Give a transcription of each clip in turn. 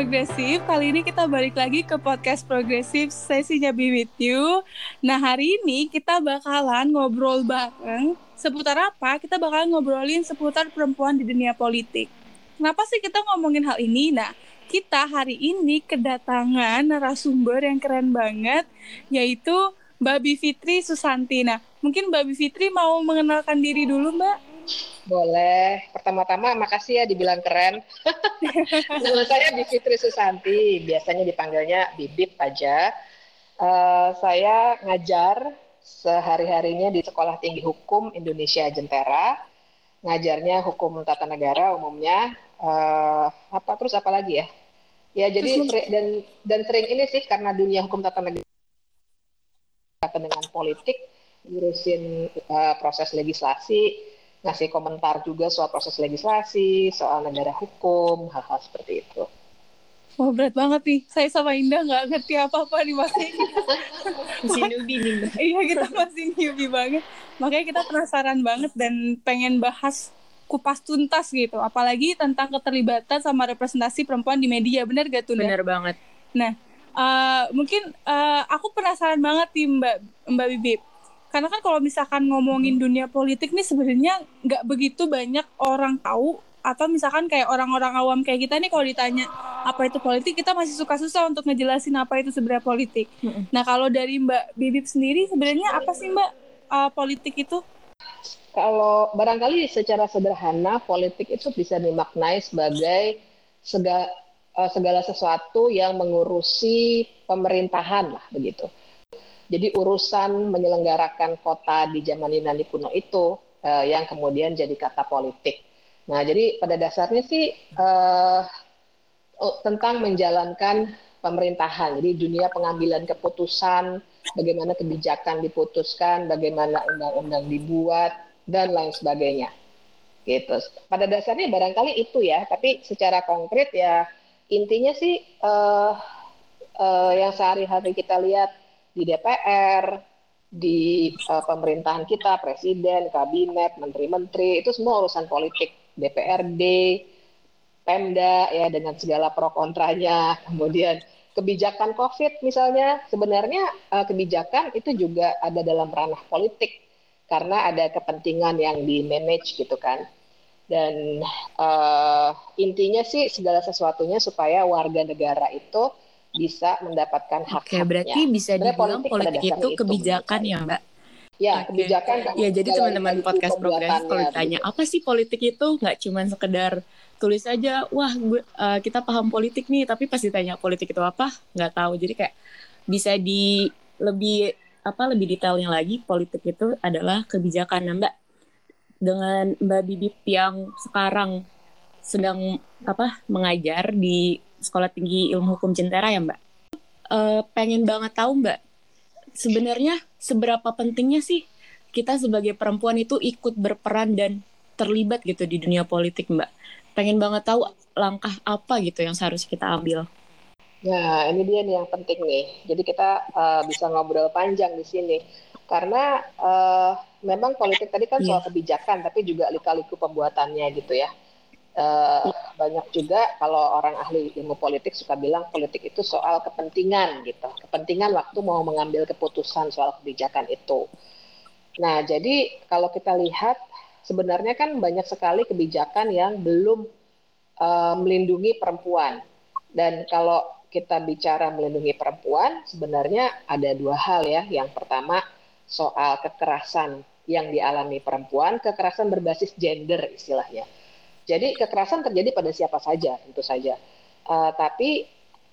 Progresif, kali ini kita balik lagi ke podcast progresif sesinya Be With You. Nah hari ini kita bakalan ngobrol bareng seputar apa? Kita bakalan ngobrolin seputar perempuan di dunia politik. Kenapa sih kita ngomongin hal ini? Nah kita hari ini kedatangan narasumber yang keren banget, yaitu Mbak Bivitri Susanti. Nah mungkin Mbak Bivitri mau mengenalkan diri dulu Mbak? Boleh. Pertama-tama makasih ya dibilang keren. Nama saya Bivitri Susanti, biasanya dipanggilnya Bibip aja. Uh, saya ngajar sehari-harinya di Sekolah Tinggi Hukum Indonesia Jentera. Ngajarnya hukum tata negara umumnya. Uh, apa terus apa lagi ya? Ya jadi dan dan sering ini sih karena dunia hukum tata negara dengan politik, ngurusin uh, proses legislasi, ngasih komentar juga soal proses legislasi, soal negara hukum, hal-hal seperti itu. Wah berat banget nih, saya sama Indah nggak ngerti apa-apa nih masih masih newbie nih. iya kita masih newbie banget, makanya kita penasaran banget dan pengen bahas kupas tuntas gitu, apalagi tentang keterlibatan sama representasi perempuan di media, benar gak tuh? Bener banget. Nah, uh, mungkin uh, aku penasaran banget nih Mbak Mbak Bibip karena kan kalau misalkan ngomongin dunia politik nih sebenarnya nggak begitu banyak orang tahu atau misalkan kayak orang-orang awam kayak kita nih kalau ditanya apa itu politik kita masih suka susah untuk ngejelasin apa itu sebenarnya politik. Mm-hmm. Nah kalau dari Mbak Bibip sendiri sebenarnya apa sih Mbak uh, politik itu? Kalau barangkali secara sederhana politik itu bisa dimaknai sebagai segala, uh, segala sesuatu yang mengurusi pemerintahan lah begitu jadi urusan menyelenggarakan kota di zaman Yunani kuno itu uh, yang kemudian jadi kata politik. Nah, jadi pada dasarnya sih uh, tentang menjalankan pemerintahan. Jadi dunia pengambilan keputusan, bagaimana kebijakan diputuskan, bagaimana undang-undang dibuat dan lain sebagainya. Gitu. Pada dasarnya barangkali itu ya, tapi secara konkret ya intinya sih uh, uh, yang sehari-hari kita lihat di DPR, di uh, pemerintahan kita, presiden, kabinet, menteri-menteri, itu semua urusan politik. DPRD, Pemda ya dengan segala pro kontranya, kemudian kebijakan COVID misalnya, sebenarnya uh, kebijakan itu juga ada dalam ranah politik karena ada kepentingan yang di manage gitu kan. Dan uh, intinya sih segala sesuatunya supaya warga negara itu bisa mendapatkan hak Oke, berarti bisa dibilang politik, politik itu kebijakan itu, ya, Mbak? Ya, okay. kebijakan. Ya, jadi teman-teman podcast progres kalau ditanya gitu. apa sih politik itu nggak cuma sekedar tulis aja, wah gue, uh, kita paham politik nih, tapi pas ditanya politik itu apa, nggak tahu. Jadi kayak bisa di lebih apa lebih detailnya lagi politik itu adalah kebijakan nah, Mbak. Dengan Mbak Bibip yang sekarang sedang apa mengajar di Sekolah Tinggi Ilmu Hukum Jentera ya Mbak. Uh, pengen banget tahu Mbak, sebenarnya seberapa pentingnya sih kita sebagai perempuan itu ikut berperan dan terlibat gitu di dunia politik Mbak. Pengen banget tahu langkah apa gitu yang seharusnya kita ambil. Nah, ini dia nih yang penting nih. Jadi kita uh, bisa ngobrol panjang di sini. Karena uh, memang politik tadi kan soal yeah. kebijakan, tapi juga lika-liku pembuatannya gitu ya. Uh, banyak juga kalau orang ahli ilmu politik suka bilang politik itu soal kepentingan gitu, kepentingan waktu mau mengambil keputusan soal kebijakan itu. Nah, jadi kalau kita lihat sebenarnya kan banyak sekali kebijakan yang belum uh, melindungi perempuan. Dan kalau kita bicara melindungi perempuan, sebenarnya ada dua hal ya. Yang pertama soal kekerasan yang dialami perempuan, kekerasan berbasis gender istilahnya jadi kekerasan terjadi pada siapa saja, tentu saja. Uh, tapi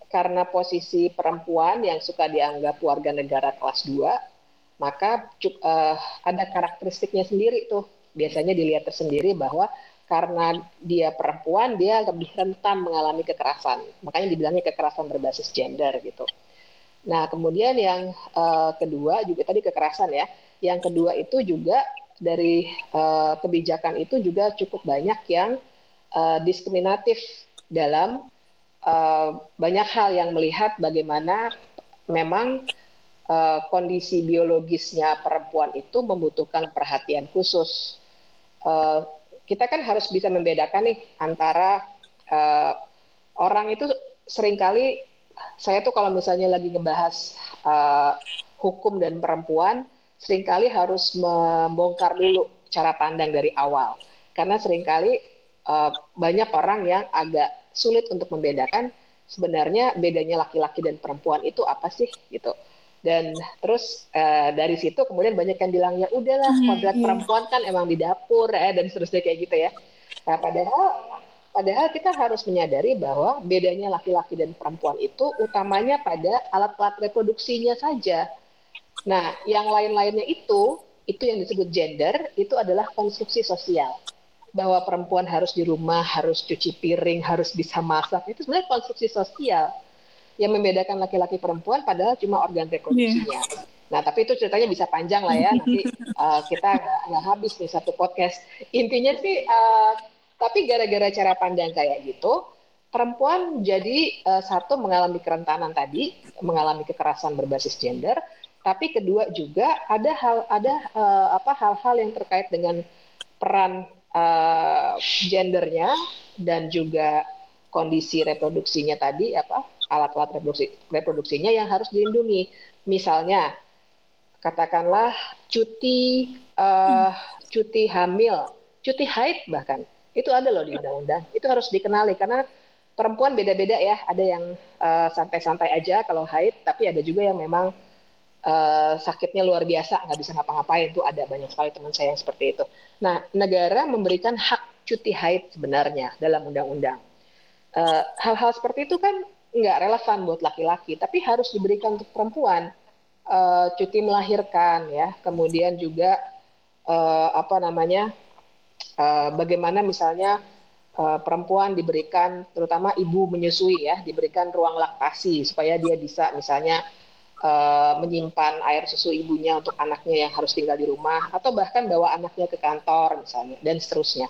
karena posisi perempuan yang suka dianggap warga negara kelas 2, maka uh, ada karakteristiknya sendiri tuh biasanya dilihat tersendiri bahwa karena dia perempuan dia lebih rentan mengalami kekerasan. Makanya dibilangnya kekerasan berbasis gender gitu. Nah, kemudian yang uh, kedua juga tadi kekerasan ya. Yang kedua itu juga dari uh, kebijakan itu juga cukup banyak yang uh, diskriminatif dalam uh, banyak hal yang melihat bagaimana memang uh, kondisi biologisnya perempuan itu membutuhkan perhatian khusus. Uh, kita kan harus bisa membedakan nih antara uh, orang itu sering kali saya tuh kalau misalnya lagi ngebahas uh, hukum dan perempuan sering kali harus membongkar dulu cara pandang dari awal. Karena sering kali uh, banyak orang yang agak sulit untuk membedakan sebenarnya bedanya laki-laki dan perempuan itu apa sih gitu. Dan terus uh, dari situ kemudian banyak yang bilang ya udahlah hmm, kodrat iya. perempuan kan emang di dapur ya dan seterusnya kayak gitu ya. Nah padahal padahal kita harus menyadari bahwa bedanya laki-laki dan perempuan itu utamanya pada alat-alat reproduksinya saja Nah, yang lain-lainnya itu, itu yang disebut gender, itu adalah konstruksi sosial. Bahwa perempuan harus di rumah, harus cuci piring, harus bisa masak, itu sebenarnya konstruksi sosial yang membedakan laki-laki perempuan padahal cuma organ reproduksinya. Yeah. Nah, tapi itu ceritanya bisa panjang lah ya. Nanti uh, kita nggak habis nih satu podcast. Intinya sih, uh, tapi gara-gara cara pandang kayak gitu, perempuan jadi uh, satu mengalami kerentanan tadi, mengalami kekerasan berbasis gender, tapi kedua juga ada hal ada uh, apa hal-hal yang terkait dengan peran uh, gendernya dan juga kondisi reproduksinya tadi apa alat-alat reproduksi reproduksinya yang harus dilindungi. Misalnya katakanlah cuti uh, cuti hamil cuti haid bahkan. Itu ada loh di undang-undang. Itu harus dikenali karena perempuan beda-beda ya. Ada yang santai-santai uh, aja kalau haid tapi ada juga yang memang uh, sakitnya luar biasa nggak bisa ngapa-ngapain tuh ada banyak sekali teman saya yang seperti itu. Nah negara memberikan hak cuti haid sebenarnya dalam undang-undang. Uh, hal-hal seperti itu kan nggak relevan buat laki-laki, tapi harus diberikan untuk perempuan. Uh, cuti melahirkan ya, kemudian juga uh, apa namanya, uh, bagaimana misalnya uh, perempuan diberikan, terutama ibu menyusui ya, diberikan ruang laktasi supaya dia bisa misalnya uh, menyimpan air susu ibunya untuk anaknya yang harus tinggal di rumah atau bahkan bawa anaknya ke kantor misalnya dan seterusnya.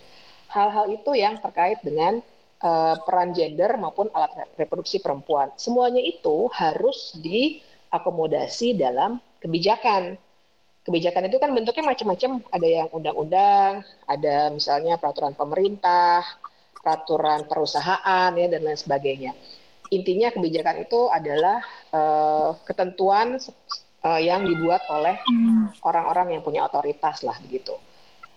Hal-hal itu yang terkait dengan uh, peran gender maupun alat reproduksi perempuan. Semuanya itu harus diakomodasi dalam kebijakan. Kebijakan itu kan bentuknya macam-macam, ada yang undang-undang, ada misalnya peraturan pemerintah, peraturan perusahaan ya dan lain sebagainya intinya kebijakan itu adalah uh, ketentuan uh, yang dibuat oleh orang-orang yang punya otoritas lah begitu.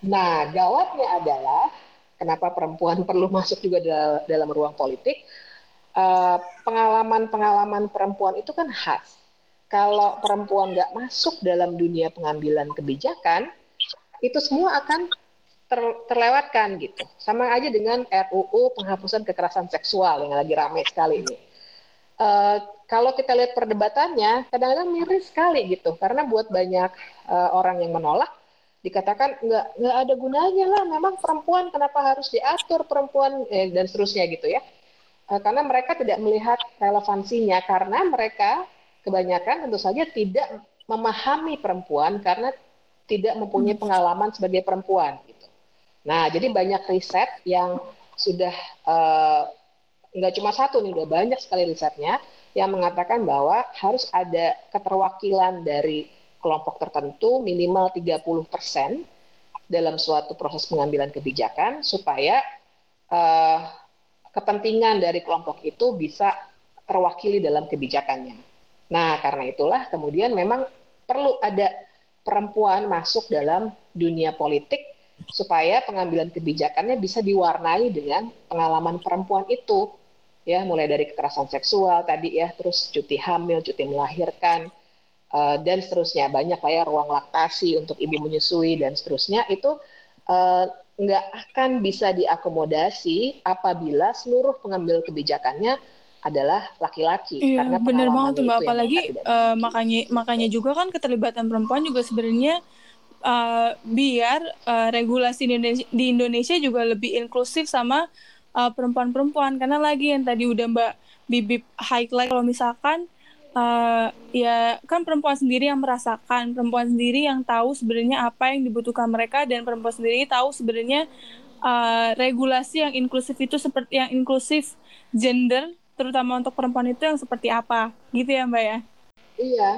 Nah, gawatnya adalah kenapa perempuan perlu masuk juga dalam, dalam ruang politik. Pengalaman-pengalaman uh, perempuan itu kan khas. Kalau perempuan nggak masuk dalam dunia pengambilan kebijakan, itu semua akan ter, terlewatkan gitu. Sama aja dengan RUU penghapusan kekerasan seksual yang lagi ramai sekali ini. Uh, kalau kita lihat perdebatannya, kadang-kadang miris sekali gitu, karena buat banyak uh, orang yang menolak, dikatakan nggak nggak ada gunanya lah, memang perempuan kenapa harus diatur perempuan eh, dan seterusnya gitu ya, uh, karena mereka tidak melihat relevansinya, karena mereka kebanyakan tentu saja tidak memahami perempuan karena tidak mempunyai pengalaman sebagai perempuan gitu. Nah, jadi banyak riset yang sudah uh, cuma satu nih, udah banyak sekali risetnya yang mengatakan bahwa harus ada keterwakilan dari kelompok tertentu minimal 30% dalam suatu proses pengambilan kebijakan supaya uh, kepentingan dari kelompok itu bisa terwakili dalam kebijakannya. Nah, karena itulah kemudian memang perlu ada perempuan masuk dalam dunia politik supaya pengambilan kebijakannya bisa diwarnai dengan pengalaman perempuan itu. Ya mulai dari kekerasan seksual tadi ya terus cuti hamil cuti melahirkan uh, dan seterusnya. Banyak lah ya ruang laktasi untuk ibu menyusui dan seterusnya. Itu uh, nggak akan bisa diakomodasi apabila seluruh pengambil kebijakannya adalah laki-laki. Iya, karena benar banget tuh mbak. apalagi uh, makanya makanya juga kan keterlibatan perempuan juga sebenarnya uh, biar uh, regulasi di Indonesia, juga lebih inklusif sama uh, perempuan-perempuan. Karena lagi yang tadi udah Mbak Bibip highlight kalau misalkan uh, ya kan perempuan sendiri yang merasakan perempuan sendiri yang tahu sebenarnya apa yang dibutuhkan mereka dan perempuan sendiri tahu sebenarnya uh, regulasi yang inklusif itu seperti yang inklusif gender terutama untuk perempuan itu yang seperti apa. Gitu ya mbak ya? Iya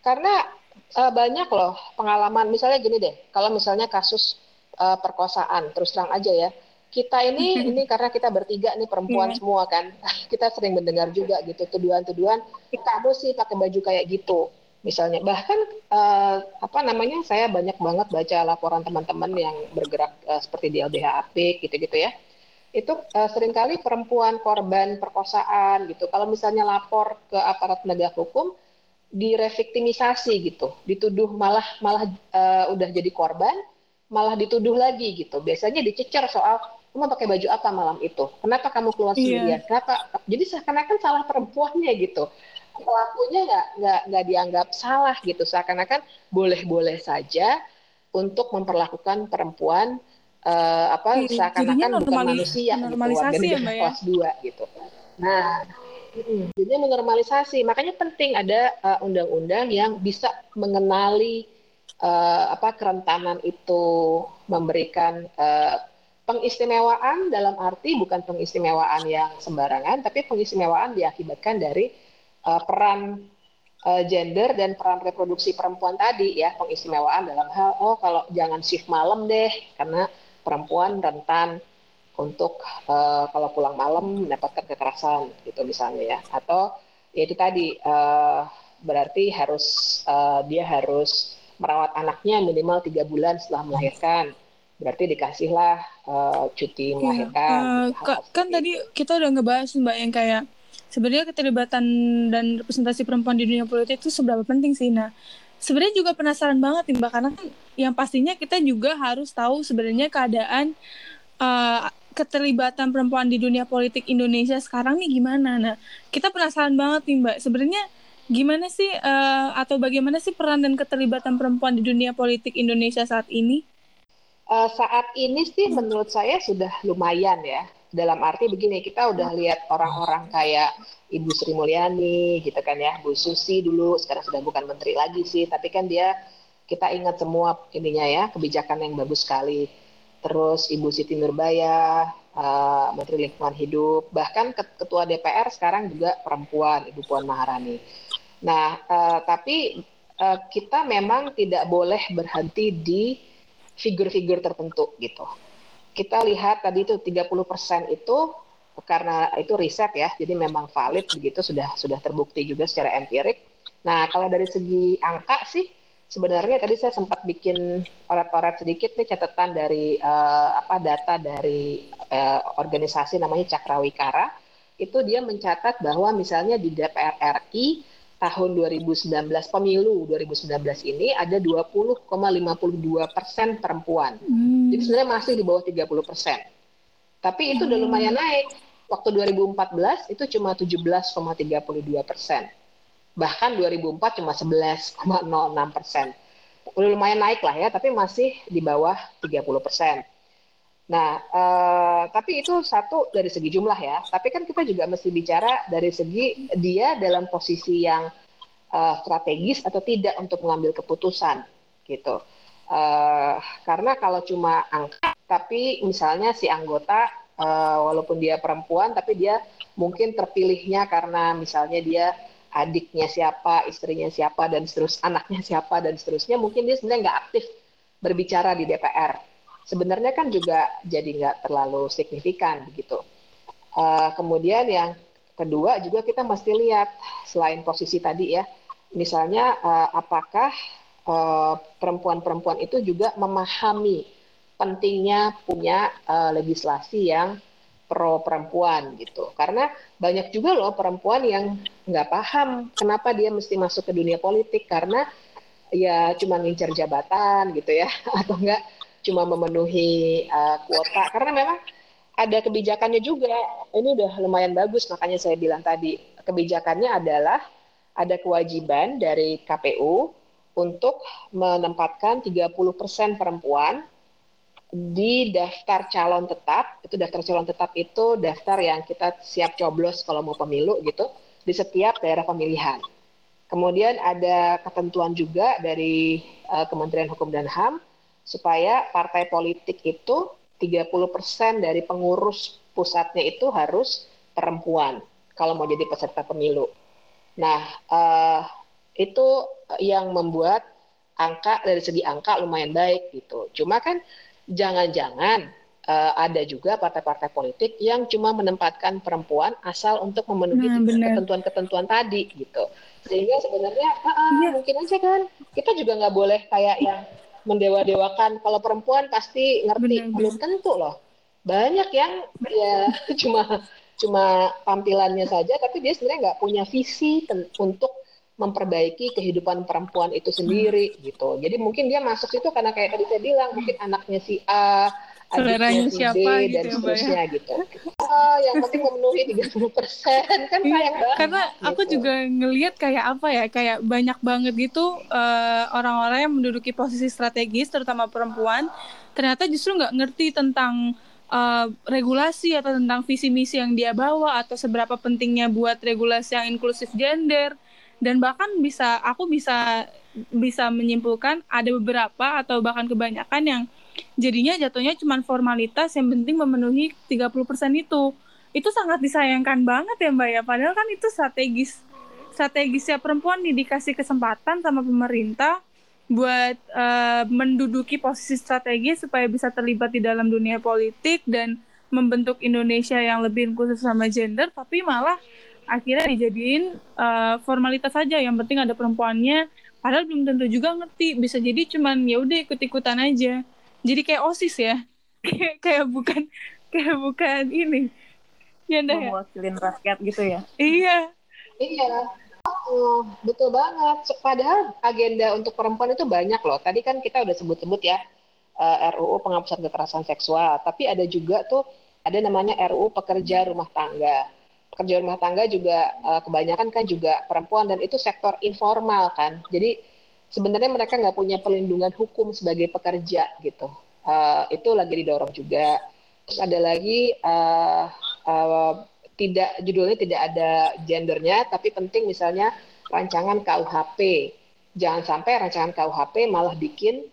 karena uh, banyak loh pengalaman. Misalnya gini deh kalau misalnya kasus uh, perkosaan terus terang aja ya. Kita ini ini karena kita bertiga nih perempuan yeah. semua kan. Kita sering mendengar juga gitu tuduhan-tuduhan kamu sih pakai baju kayak gitu misalnya. Bahkan uh, apa namanya saya banyak banget baca laporan teman-teman yang bergerak uh, seperti di LBH gitu-gitu ya. Itu uh, sering kali perempuan korban perkosaan gitu. Kalau misalnya lapor ke aparat penegak hukum direvictimisasi gitu dituduh malah malah uh, udah jadi korban malah dituduh lagi gitu biasanya dicecer soal kamu pakai baju apa malam itu? Kenapa kamu keluar iya. sendirian? Yeah. Kenapa? Jadi seakan-akan salah perempuannya gitu. Pelakunya nggak nggak nggak dianggap salah gitu. Seakan-akan boleh-boleh saja untuk memperlakukan perempuan uh, apa Jadi, seakan-akan bukan manusia gitu, warga ya, ya? kelas dua gitu. Nah, jadi menormalisasi. Makanya penting ada eh, undang-undang yang bisa mengenali uh, apa kerentanan itu. Memberikan uh, pengistimewaan dalam arti bukan pengistimewaan yang sembarangan, tapi pengistimewaan diakibatkan dari uh, peran uh, gender dan peran reproduksi perempuan tadi ya, pengistimewaan dalam hal oh kalau jangan shift malam deh karena perempuan rentan untuk uh, kalau pulang malam mendapatkan kekerasan gitu misalnya ya, atau ya itu tadi uh, berarti harus uh, dia harus merawat anaknya minimal tiga bulan setelah melahirkan berarti dikasihlah uh, cuti iya, melahirkan. uh, gitu, kan tadi kita udah ngebahas mbak yang kayak sebenarnya keterlibatan dan representasi perempuan di dunia politik itu seberapa penting sih. Nah, sebenarnya juga penasaran banget nih mbak karena kan yang pastinya kita juga harus tahu sebenarnya keadaan uh, keterlibatan perempuan di dunia politik Indonesia sekarang nih gimana. Nah, kita penasaran banget nih mbak sebenarnya gimana sih uh, atau bagaimana sih peran dan keterlibatan perempuan di dunia politik Indonesia saat ini? uh, saat ini sih menurut saya sudah lumayan ya. Dalam arti begini, kita udah lihat orang-orang kayak Ibu Sri Mulyani gitu kan ya, Bu Susi dulu, sekarang sudah bukan menteri lagi sih, tapi kan dia kita ingat semua ininya ya, kebijakan yang bagus sekali. Terus Ibu Siti Nurbaya, uh, Menteri Lingkungan Hidup, bahkan Ketua DPR sekarang juga perempuan, Ibu Puan Maharani. Nah, uh, tapi uh, kita memang tidak boleh berhenti di figur-figur tertentu gitu. Kita lihat tadi itu 30% itu karena itu riset ya, jadi memang valid begitu sudah sudah terbukti juga secara empirik. Nah, kalau dari segi angka sih sebenarnya tadi saya sempat bikin orat-orat sedikit nih catatan dari uh, apa data dari uh, organisasi namanya Cakrawikara itu dia mencatat bahwa misalnya di DPR RI tahun 2019 pemilu 2019 ini ada 20,52 persen perempuan. Hmm. Jadi sebenarnya masih di bawah 30 persen. Tapi itu hmm. udah lumayan naik. Waktu 2014 itu cuma 17,32 persen. Bahkan 2004 cuma 11,06 persen. Lumayan naik lah ya, tapi masih di bawah 30 persen. Nah, uh, tapi itu satu dari segi jumlah ya. Tapi kan kita juga mesti bicara dari segi dia dalam posisi yang uh, strategis atau tidak untuk mengambil keputusan, gitu. Uh, karena kalau cuma angka, tapi misalnya si anggota uh, walaupun dia perempuan, tapi dia mungkin terpilihnya karena misalnya dia adiknya siapa, istrinya siapa, dan terus anaknya siapa dan seterusnya, mungkin dia sebenarnya nggak aktif berbicara di DPR sebenarnya kan juga jadi nggak terlalu signifikan begitu. Uh, kemudian yang kedua juga kita mesti lihat selain posisi tadi ya, misalnya uh, apakah perempuan perempuan-perempuan itu juga memahami pentingnya punya uh, legislasi yang pro perempuan gitu. Karena banyak juga loh perempuan yang nggak paham kenapa dia mesti masuk ke dunia politik karena ya cuma ngincer jabatan gitu ya atau enggak cuma memenuhi uh, kuota karena memang ada kebijakannya juga. Ini udah lumayan bagus makanya saya bilang tadi kebijakannya adalah ada kewajiban dari KPU untuk menempatkan 30% perempuan di daftar calon tetap. Itu daftar calon tetap itu daftar yang kita siap coblos kalau mau pemilu gitu di setiap daerah pemilihan. Kemudian ada ketentuan juga dari uh, Kementerian Hukum dan HAM supaya partai politik itu 30% dari pengurus pusatnya itu harus perempuan kalau mau jadi peserta pemilu. Nah, uh, itu yang membuat angka dari segi angka lumayan baik gitu. Cuma kan jangan-jangan uh, ada juga partai-partai politik yang cuma menempatkan perempuan asal untuk memenuhi nah, ketentuan-ketentuan tadi gitu. Sehingga sebenarnya uh, yeah. mungkin aja kan. Kita juga nggak boleh kayak yang mendewa-dewakan. Kalau perempuan pasti ngerti Bener. belum tentu loh. Banyak yang ya cuma cuma tampilannya saja tapi dia sebenarnya nggak punya visi untuk memperbaiki kehidupan perempuan itu sendiri hmm. gitu jadi mungkin dia masuk itu karena kayak tadi saya bilang mungkin anaknya si A saudaranya siapa gitu dan ya, ya? seterusnya ya. gitu. Oh, yang penting memenuhi 30 persen kan iya, sayang banget. Karena gitu. aku juga ngelihat kayak apa ya, kayak banyak banget gitu uh, orang-orang yang menduduki posisi strategis, terutama perempuan, ternyata justru nggak ngerti tentang uh, regulasi atau tentang visi misi yang dia bawa atau seberapa pentingnya buat regulasi yang inklusif gender dan bahkan bisa aku bisa bisa menyimpulkan ada beberapa atau bahkan kebanyakan yang jadinya jatuhnya cuma formalitas yang penting memenuhi 30% itu. Itu sangat disayangkan banget ya mbak ya. Padahal kan itu strategis strategisnya perempuan nih dikasih kesempatan sama pemerintah buat uh, menduduki posisi strategis supaya bisa terlibat di dalam dunia politik dan membentuk Indonesia yang lebih inklusif sama gender tapi malah akhirnya dijadiin uh, formalitas saja yang penting ada perempuannya. Padahal belum tentu juga ngerti. Bisa jadi cuman ya udah ikut-ikutan aja. Jadi kayak osis ya. Kayak bukan kayak bukan ini. Ya dah ya. Mewakilin rakyat gitu ya. Iya. Iya. Oh, betul banget. Padahal agenda untuk perempuan itu banyak loh. Tadi kan kita udah sebut-sebut ya uh, eh, RUU penghapusan kekerasan seksual. Tapi ada juga tuh ada namanya RUU pekerja rumah tangga pekerja rumah tangga juga uh, kebanyakan kan juga perempuan dan itu sektor informal kan jadi sebenarnya mereka nggak punya perlindungan hukum sebagai pekerja gitu. Uh, itu lagi didorong juga. Terus ada lagi uh, uh, tidak judulnya tidak ada gendernya, tapi penting misalnya rancangan KUHP. Jangan sampai rancangan KUHP malah bikin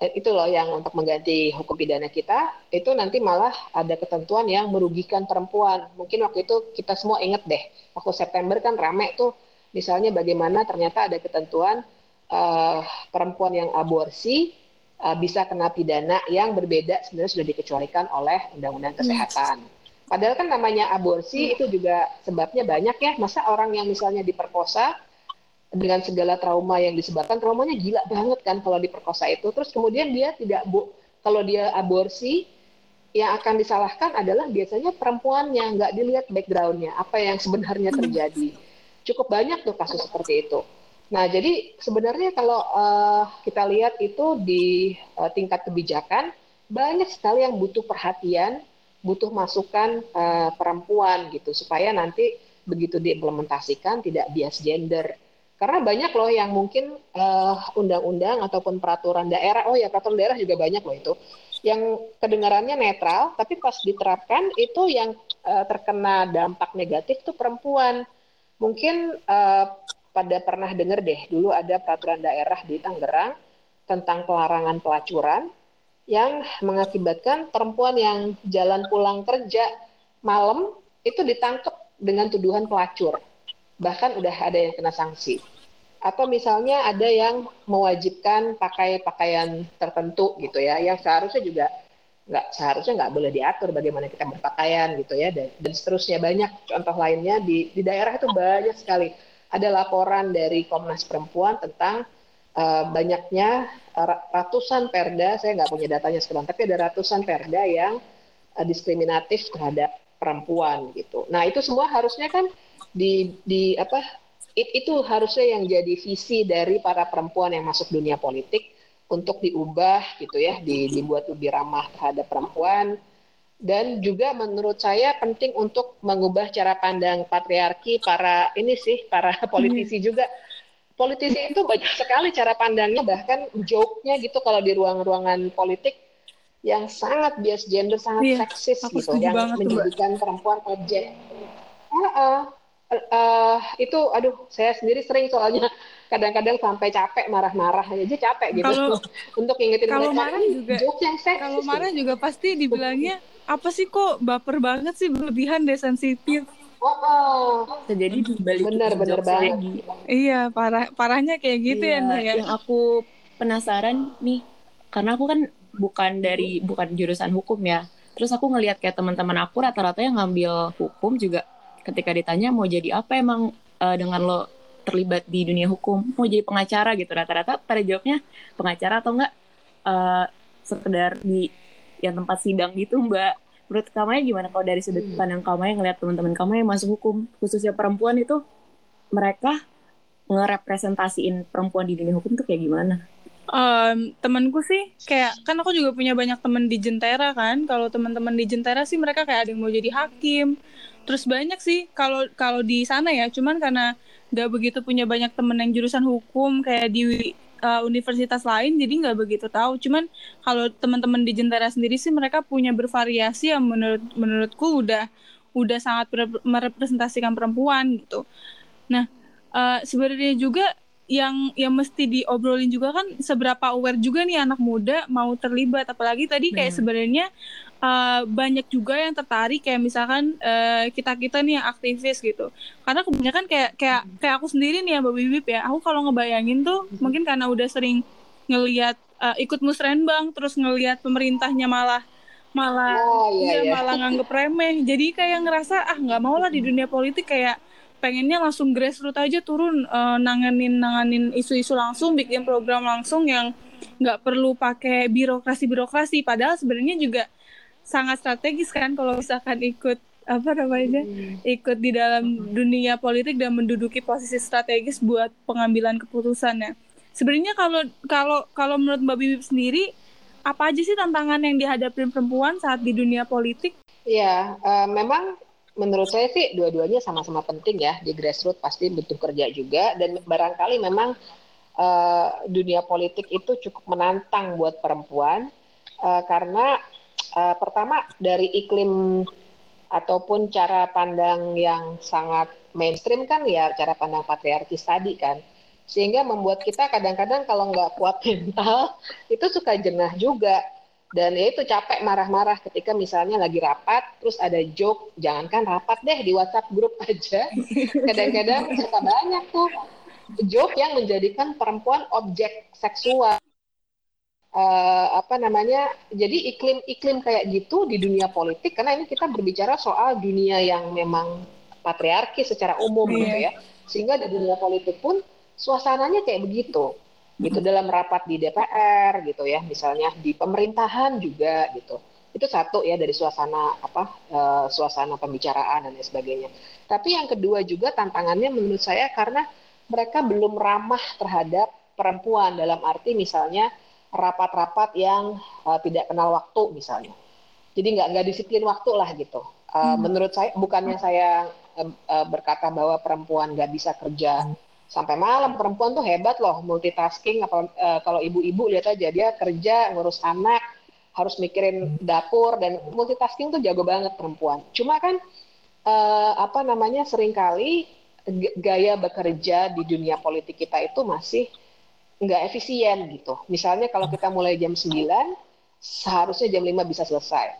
itu loh yang untuk mengganti hukum pidana kita itu nanti malah ada ketentuan yang merugikan perempuan. Mungkin waktu itu kita semua ingat deh, waktu September kan rame tuh misalnya bagaimana ternyata ada ketentuan uh, perempuan yang aborsi uh, bisa kena pidana yang berbeda sebenarnya sudah dikecualikan oleh Undang-Undang Kesehatan. Padahal kan namanya aborsi itu juga sebabnya banyak ya. Masa orang yang misalnya diperkosa dengan segala trauma yang disebabkan, traumanya gila banget kan kalau diperkosa itu. Terus kemudian dia tidak bu kalau dia aborsi yang akan disalahkan adalah biasanya perempuan yang nggak dilihat backgroundnya apa yang sebenarnya terjadi. Cukup banyak tuh kasus seperti itu. Nah, jadi sebenarnya kalau uh, kita lihat itu di uh, tingkat kebijakan banyak sekali yang butuh perhatian, butuh masukan uh, perempuan gitu supaya nanti begitu diimplementasikan tidak bias gender. Karena banyak loh yang mungkin undang-undang uh, ataupun peraturan daerah, oh ya peraturan daerah juga banyak loh itu, yang kedengarannya netral, tapi pas diterapkan itu yang uh, terkena dampak negatif tuh perempuan. Mungkin uh, pada pernah dengar deh, dulu ada peraturan daerah di Tangerang tentang pelarangan pelacuran yang mengakibatkan perempuan yang jalan pulang kerja malam itu ditangkap dengan tuduhan pelacur. Bahkan udah ada yang kena sanksi. Atau misalnya ada yang mewajibkan pakai pakaian tertentu gitu ya, yang seharusnya juga nggak seharusnya nggak boleh diatur bagaimana kita berpakaian gitu ya dan, dan seterusnya banyak contoh lainnya di di daerah itu banyak sekali ada laporan dari Komnas Perempuan tentang uh, banyaknya ratusan perda, saya nggak punya datanya sekarang, tapi ada ratusan perda yang uh, diskriminatif terhadap perempuan gitu. Nah itu semua harusnya kan di, di apa it, itu harusnya yang jadi visi dari para perempuan yang masuk dunia politik untuk diubah gitu ya, di, dibuat lebih ramah terhadap perempuan, dan juga menurut saya penting untuk mengubah cara pandang patriarki para ini sih para politisi hmm. juga politisi itu banyak sekali cara pandangnya bahkan joke-nya gitu kalau di ruang-ruangan politik yang sangat bias gender, sangat Iya, seksis gitu, yang menjadikan perempuan objek. Ah, ah. Eh, itu, aduh, saya sendiri sering soalnya kadang-kadang sampai capek marah-marah aja capek gitu Kalau- untuk ingetin kalau mereka marah "Ini juga- joke yang seksis. Kalau marah juga pasti dibilangnya apa sih kok baper banget sih berlebihan deh sensitif. Oh, oh. Jadi dibalik Benar, benar banget. lagi. Iya, parah parahnya kayak gitu Iya, ya, Nah, ya. Yang aku penasaran nih, karena aku kan bukan dari bukan jurusan hukum ya. Terus aku ngelihat kayak teman-teman aku rata-rata yang ngambil hukum juga ketika ditanya mau jadi apa emang eh, dengan lo terlibat di dunia hukum, mau jadi pengacara gitu rata-rata pada jawabnya pengacara atau enggak eh, sekedar di yang tempat sidang gitu Mbak. Menurut kamu gimana kalau dari sudut Hmm. pandang kamu yang ngeliat teman-teman kamu yang masuk hukum, khususnya perempuan itu mereka ngerepresentasiin perempuan di dunia hukum tuh kayak gimana? Em, temenku sih kayak kan aku juga punya banyak temen di Jentera kan. Kalau teman-teman di Jentera sih mereka kayak ada yang mau jadi hakim. Terus banyak sih kalau kalau di sana ya. Cuman karena nggak begitu punya banyak temen yang jurusan hukum kayak di uh, universitas lain, jadi nggak begitu tahu. Cuman kalau teman-teman di Jentera sendiri sih mereka punya bervariasi yang menurut menurutku udah udah sangat mere- merepresentasikan perempuan gitu. Nah eh, sebenarnya juga yang yang mesti diobrolin juga kan seberapa aware juga nih anak muda mau terlibat. Apalagi tadi kayak Benar. sebenarnya uh, banyak juga yang tertarik kayak misalkan kita kita nih yang aktivis gitu. Karena kebanyakan kayak kayak kayak aku sendiri nih ya mbak Bibip ya aku kalau ngebayangin tuh mungkin karena udah sering ngelihat uh, ikut musrenbang terus ngelihat pemerintahnya malah malah Oh, iya iya, iya. malah nganggep remeh. Jadi kayak ngerasa ah nggak mau lah di dunia politik kayak pengennya langsung grassroots aja turun eh, nanganin nanganin isu-isu langsung bikin program langsung yang nggak perlu pakai birokrasi birokrasi padahal sebenarnya juga sangat strategis kan kalau misalkan ikut apa namanya ikut di dalam dunia politik dan menduduki posisi strategis buat pengambilan keputusannya. Sebenarnya kalau kalau kalau menurut Mbak Bibip sendiri apa aja sih tantangan yang dihadapin perempuan saat di dunia politik? Iya, eh, memang menurut saya sih dua-duanya sama-sama penting ya. Di grassroots pasti butuh kerja juga. Dan barangkali memang eh, dunia politik itu cukup menantang buat perempuan. Eh, karena eh, pertama dari iklim ataupun cara pandang yang sangat mainstream kan ya cara pandang patriarkis tadi kan. Sehingga membuat kita kadang-kadang kalau nggak kuat mental itu suka jengah juga dan ya itu capek marah-marah ketika misalnya lagi rapat terus ada joke jangankan rapat deh di WhatsApp grup aja. Kadang-kadang suka banyak tuh joke yang menjadikan perempuan objek seksual. Eh, apa namanya jadi iklim-iklim kayak gitu di dunia politik karena ini kita berbicara soal dunia yang memang patriarki secara umum Iya. gitu ya. Sehingga di dunia politik pun suasananya kayak begitu gitu dalam rapat di DPR gitu ya misalnya di pemerintahan juga gitu itu satu ya dari suasana apa eh, suasana pembicaraan dan lain sebagainya tapi yang kedua juga tantangannya menurut saya karena mereka belum ramah terhadap perempuan dalam arti misalnya rapat-rapat yang uh, tidak kenal waktu misalnya. Jadi nggak nggak disiplin waktu lah gitu. Uh, Menurut saya bukannya saya uh, uh, berkata bahwa perempuan nggak bisa kerja sampai malam. Perempuan tuh hebat loh multitasking. Apa, uh, kalau ibu-ibu lihat aja dia kerja ngurus anak harus mikirin dapur dan multitasking tuh jago banget perempuan. Cuma kan uh, apa namanya sering kali gaya bekerja di dunia politik kita itu masih nggak efisien gitu. Misalnya kalau kita mulai jam 9, seharusnya jam 5 bisa selesai.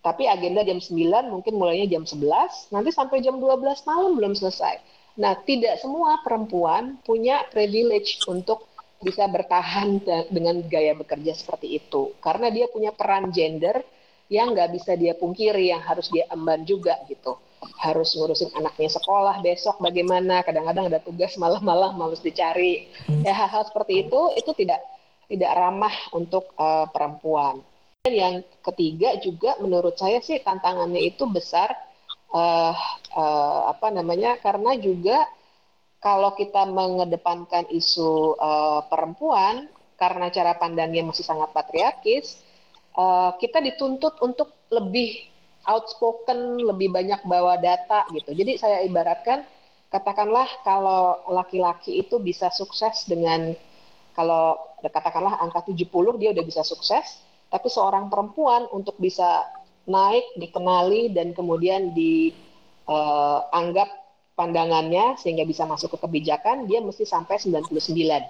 Tapi agenda jam 9 mungkin mulainya jam 11, nanti sampai jam 12 malam belum selesai. Nah, tidak semua perempuan punya privilege untuk bisa bertahan dengan gaya bekerja seperti itu. Karena dia punya peran gender yang nggak bisa dia pungkiri, yang harus dia emban juga gitu. Harus ngurusin anaknya sekolah besok bagaimana kadang-kadang ada tugas malam-malam harus dicari. Ya hal-hal seperti itu itu tidak tidak ramah untuk eh, perempuan. Dan yang ketiga juga menurut saya sih tantangannya itu besar eh, eh, apa namanya karena juga kalau kita mengedepankan isu eh, perempuan karena cara pandangnya masih sangat patriarkis kita dituntut untuk lebih outspoken, lebih banyak bawa data gitu. Jadi saya ibaratkan katakanlah kalau laki-laki itu bisa sukses dengan kalau katakanlah angka 70 dia udah bisa sukses, tapi seorang perempuan untuk bisa naik, dikenali dan kemudian dianggap uh, pandangannya sehingga bisa masuk ke kebijakan dia mesti sampai 99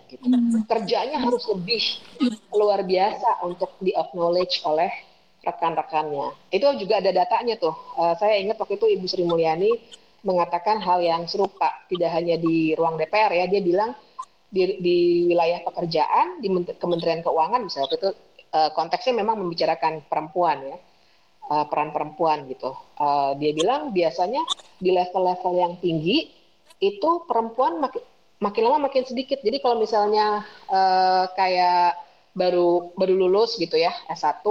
gitu. Hmm. Kerjanya harus lebih luar biasa untuk di acknowledge oleh rekan-rekannya. Itu juga ada datanya tuh. Uh, saya ingat waktu itu Ibu Sri Mulyani mengatakan hal yang serupa, tidak hanya di ruang DPR ya, dia bilang di, di wilayah pekerjaan di Kementerian Keuangan misalnya itu uh, konteksnya memang membicarakan perempuan ya uh, peran perempuan gitu. Uh, dia bilang biasanya di level-level yang tinggi itu perempuan makin makin lama makin sedikit. Jadi kalau misalnya uh, kayak baru baru lulus gitu ya S1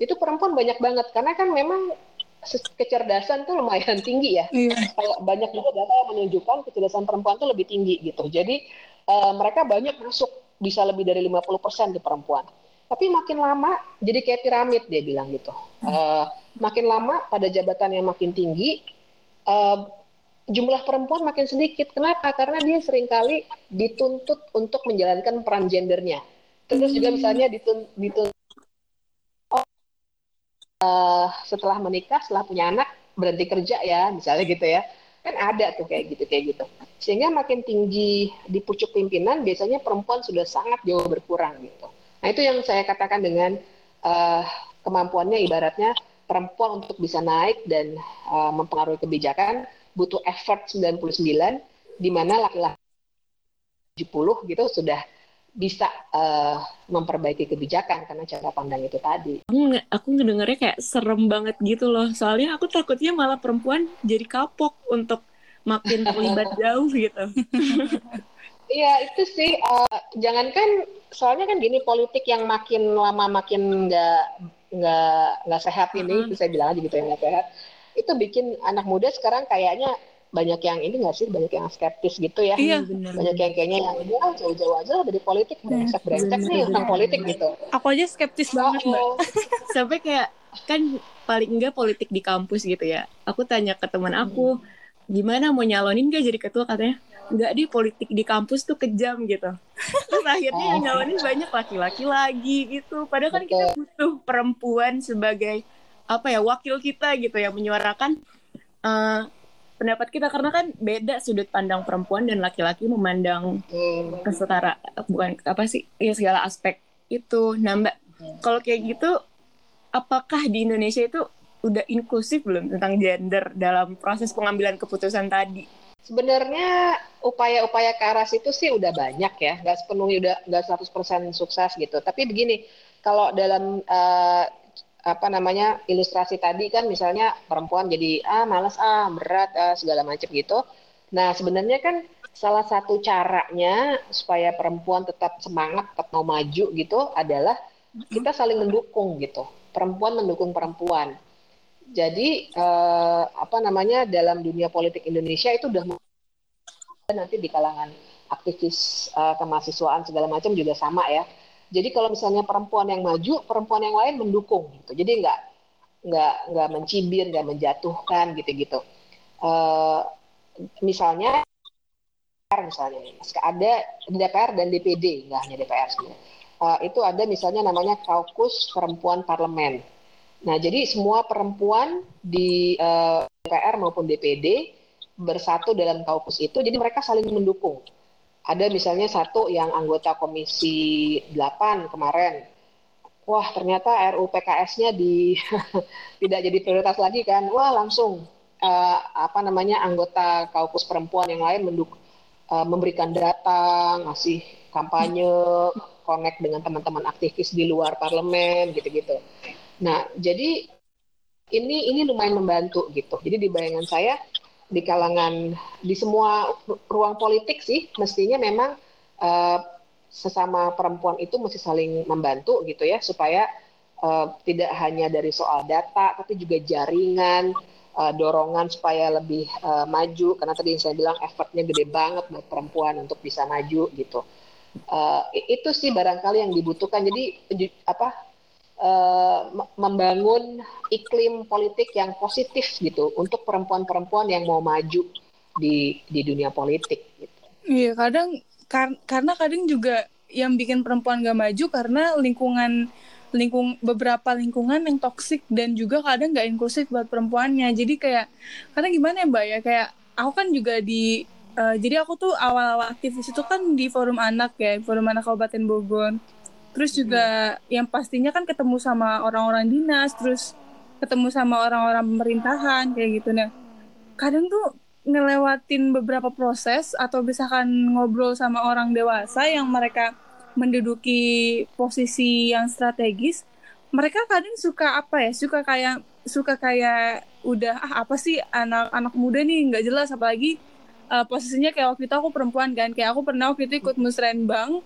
itu perempuan banyak banget karena kan memang kecerdasan tuh lumayan tinggi ya. Iya. banyak juga data yang menunjukkan kecerdasan perempuan tuh lebih tinggi gitu. Jadi uh, mereka banyak masuk bisa lebih dari 50% di perempuan. Tapi makin lama jadi kayak piramid dia bilang gitu. Uh, makin lama pada jabatan yang makin tinggi uh, jumlah perempuan makin sedikit. Kenapa? Karena dia sering kali dituntut untuk menjalankan peran gendernya. Terus juga misalnya dituntut, dituntut oh, uh, setelah menikah, setelah punya anak berhenti kerja ya, misalnya gitu ya. Kan ada tuh kayak gitu kayak gitu. Sehingga makin tinggi di pucuk pimpinan biasanya perempuan sudah sangat jauh berkurang gitu. Nah itu yang saya katakan dengan uh, kemampuannya ibaratnya perempuan untuk bisa naik dan uh, mempengaruhi kebijakan butuh effort 99 di mana laki-laki 70 gitu sudah bisa uh, memperbaiki kebijakan karena cara pandang itu tadi. Aku, aku ngedengarnya kayak serem banget gitu loh. Soalnya aku takutnya malah perempuan jadi kapok untuk makin terlibat jauh gitu. Iya itu sih, uh, jangankan soalnya kan gini politik yang makin lama makin nggak nggak nggak sehat ini, uh -huh. saya bilang aja gitu yang nggak sehat, itu bikin anak muda sekarang kayaknya banyak yang ini nggak sih banyak yang skeptis gitu ya. Iya, bener, banyak yang kayaknya yang ya jauh-jauh aja dari politik brengsek brengsek nih tentang politik gitu. Aku aja skeptis oh, banget mbak. sampai kayak kan paling enggak politik di kampus gitu ya. Aku tanya ke teman aku hmm. gimana mau nyalonin gak jadi ketua? Katanya nggak di politik di kampus tuh kejam gitu. Terus akhirnya yang nyalonin banyak laki-laki lagi gitu. Padahal kan kita butuh perempuan sebagai apa ya wakil kita gitu ya menyuarakan uh, pendapat kita. Karena kan beda sudut pandang perempuan dan laki-laki memandang hmm. kesetara bukan apa sih ya segala aspek itu. Nah mbak hmm. kalau kayak gitu apakah di Indonesia itu udah inklusif belum tentang gender dalam proses pengambilan keputusan tadi Sebenarnya upaya-upaya ke arah situ sih udah banyak ya, nggak sepenuhnya udah nggak 100% sukses gitu. Tapi begini, kalau dalam uh, apa namanya ilustrasi tadi kan misalnya perempuan jadi ah malas ah berat ah, segala macam gitu. Nah sebenarnya kan salah satu caranya supaya perempuan tetap semangat tetap mau maju gitu adalah kita saling mendukung gitu. Perempuan mendukung perempuan jadi uh, apa namanya dalam dunia politik Indonesia itu udah nanti di kalangan aktivis uh, kemahasiswaan segala macam juga sama ya. Jadi kalau misalnya perempuan yang maju, perempuan yang lain mendukung gitu. Jadi nggak nggak nggak mencibir, nggak menjatuhkan gitu-gitu. Uh, misalnya misalnya ada DPR dan DPD, nggak hanya DPR sebenarnya. Uh, itu ada misalnya namanya kaukus perempuan parlemen. Nah, jadi semua perempuan di uh, eh, DPR maupun DPD bersatu dalam kaukus itu, jadi mereka saling mendukung. Ada misalnya satu yang anggota Komisi 8 kemarin, wah ternyata RUU PKS-nya di tidak jadi prioritas lagi kan, wah langsung uh, apa namanya anggota kaukus perempuan yang lain menduk uh, memberikan data, ngasih kampanye, connect dengan teman-teman aktivis di luar parlemen gitu-gitu. Nah, jadi ini ini lumayan membantu gitu. Jadi di bayangan saya di kalangan di semua ruang politik sih mestinya memang uh, sesama perempuan itu mesti saling membantu gitu ya supaya uh, tidak hanya dari soal data tapi juga jaringan uh, dorongan supaya lebih uh, maju karena tadi saya bilang effortnya gede banget buat perempuan untuk bisa maju gitu. Uh, itu sih barangkali yang dibutuhkan. Jadi apa membangun iklim politik yang positif gitu untuk perempuan-perempuan yang mau maju di di dunia politik. Gitu. Iya kadang kar karena kadang juga yang bikin perempuan gak maju karena lingkungan lingkung beberapa lingkungan yang toksik dan juga kadang nggak inklusif buat perempuannya jadi kayak karena gimana ya mbak ya kayak aku kan juga di uh, jadi aku tuh awal-awal aktivis itu kan di forum anak ya forum anak kabupaten Bogor terus juga hmm. yang pastinya kan ketemu sama orang-orang dinas terus ketemu sama orang-orang pemerintahan kayak gitu. Nah kadang tuh ngelewatin beberapa proses atau misalkan ngobrol sama orang dewasa yang mereka menduduki posisi yang strategis mereka kadang suka apa ya? Suka kayak suka kayak udah ah apa sih anak-anak muda nih? Nggak jelas. Apalagi uh, posisinya kayak waktu itu aku perempuan kan. Kayak aku pernah waktu itu ikut musrenbang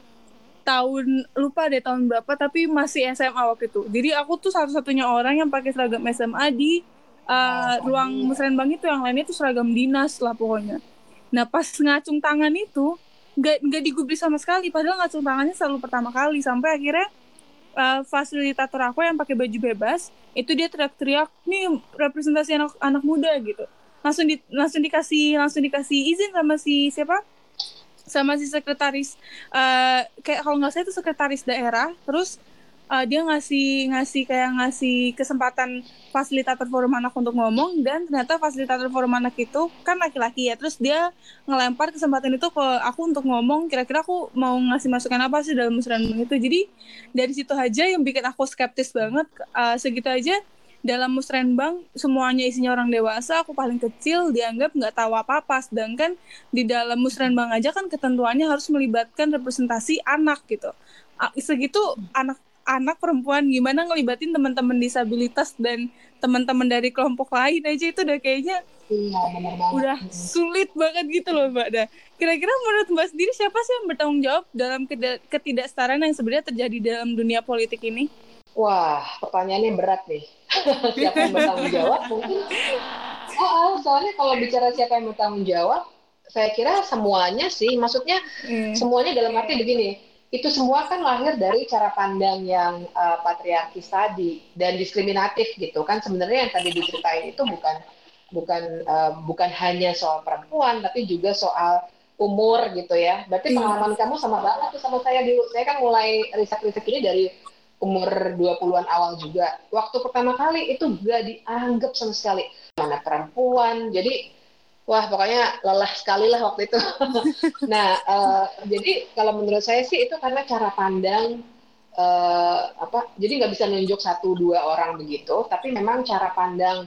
tahun lupa deh tahun berapa tapi masih SMA waktu itu. Jadi aku tuh satu-satunya orang yang pakai seragam SMA di uh, ruang musrenbang itu yang lainnya tuh seragam dinas lah pokoknya. Nah pas ngacung tangan itu nggak nggak digubris sama sekali. Padahal ngacung tangannya selalu pertama kali. Sampai akhirnya uh, fasilitator aku yang pakai baju bebas itu dia teriak-teriak nih representasi anak anak muda gitu. Langsung di langsung dikasih langsung dikasih izin sama si siapa sama si sekretaris uh, kayak kalau nggak salah itu sekretaris daerah terus uh, dia ngasih ngasih kayak ngasih kesempatan fasilitator forum anak untuk ngomong dan ternyata fasilitator forum anak itu kan laki-laki ya terus dia ngelempar kesempatan itu ke aku untuk ngomong kira-kira aku mau ngasih masukan apa sih dalam musrenbang itu. Jadi dari situ aja yang bikin aku skeptis banget uh, segitu aja dalam musrenbang semuanya isinya orang dewasa aku paling kecil dianggap nggak tahu apa apa sedangkan di dalam musrenbang aja kan ketentuannya harus melibatkan representasi anak gitu. Segitu anak anak perempuan gimana ngelibatin teman-teman disabilitas dan teman-teman dari kelompok lain aja itu udah kayaknya iya, udah sulit banget gitu loh mbak dah. Kira-kira menurut mbak sendiri siapa sih yang bertanggung jawab dalam ketidaksetaraan yang sebenarnya terjadi dalam dunia politik ini wah pertanyaannya berat nih. Siapa yang bertanggung jawab? Mungkin oh, soalnya kalau bicara siapa yang bertanggung jawab saya kira semuanya sih. Maksudnya hmm. semuanya dalam arti begini. Itu semua kan lahir dari cara pandang yang uh, patriarkis tadi dan diskriminatif gitu. Kan sebenarnya yang tadi diceritain itu bukan bukan uh, bukan hanya soal perempuan tapi juga soal umur gitu ya. Berarti iya. pengalaman kamu sama banget tuh sama saya dulu. Saya kan mulai riset-riset ini dari umur 20-an awal juga waktu pertama kali itu gak dianggap sama sekali mana perempuan jadi wah pokoknya lelah sekali lah waktu itu. nah, uh, jadi kalau menurut saya sih itu karena cara pandang uh, apa? Jadi nggak bisa nunjuk satu dua orang begitu, tapi memang cara pandang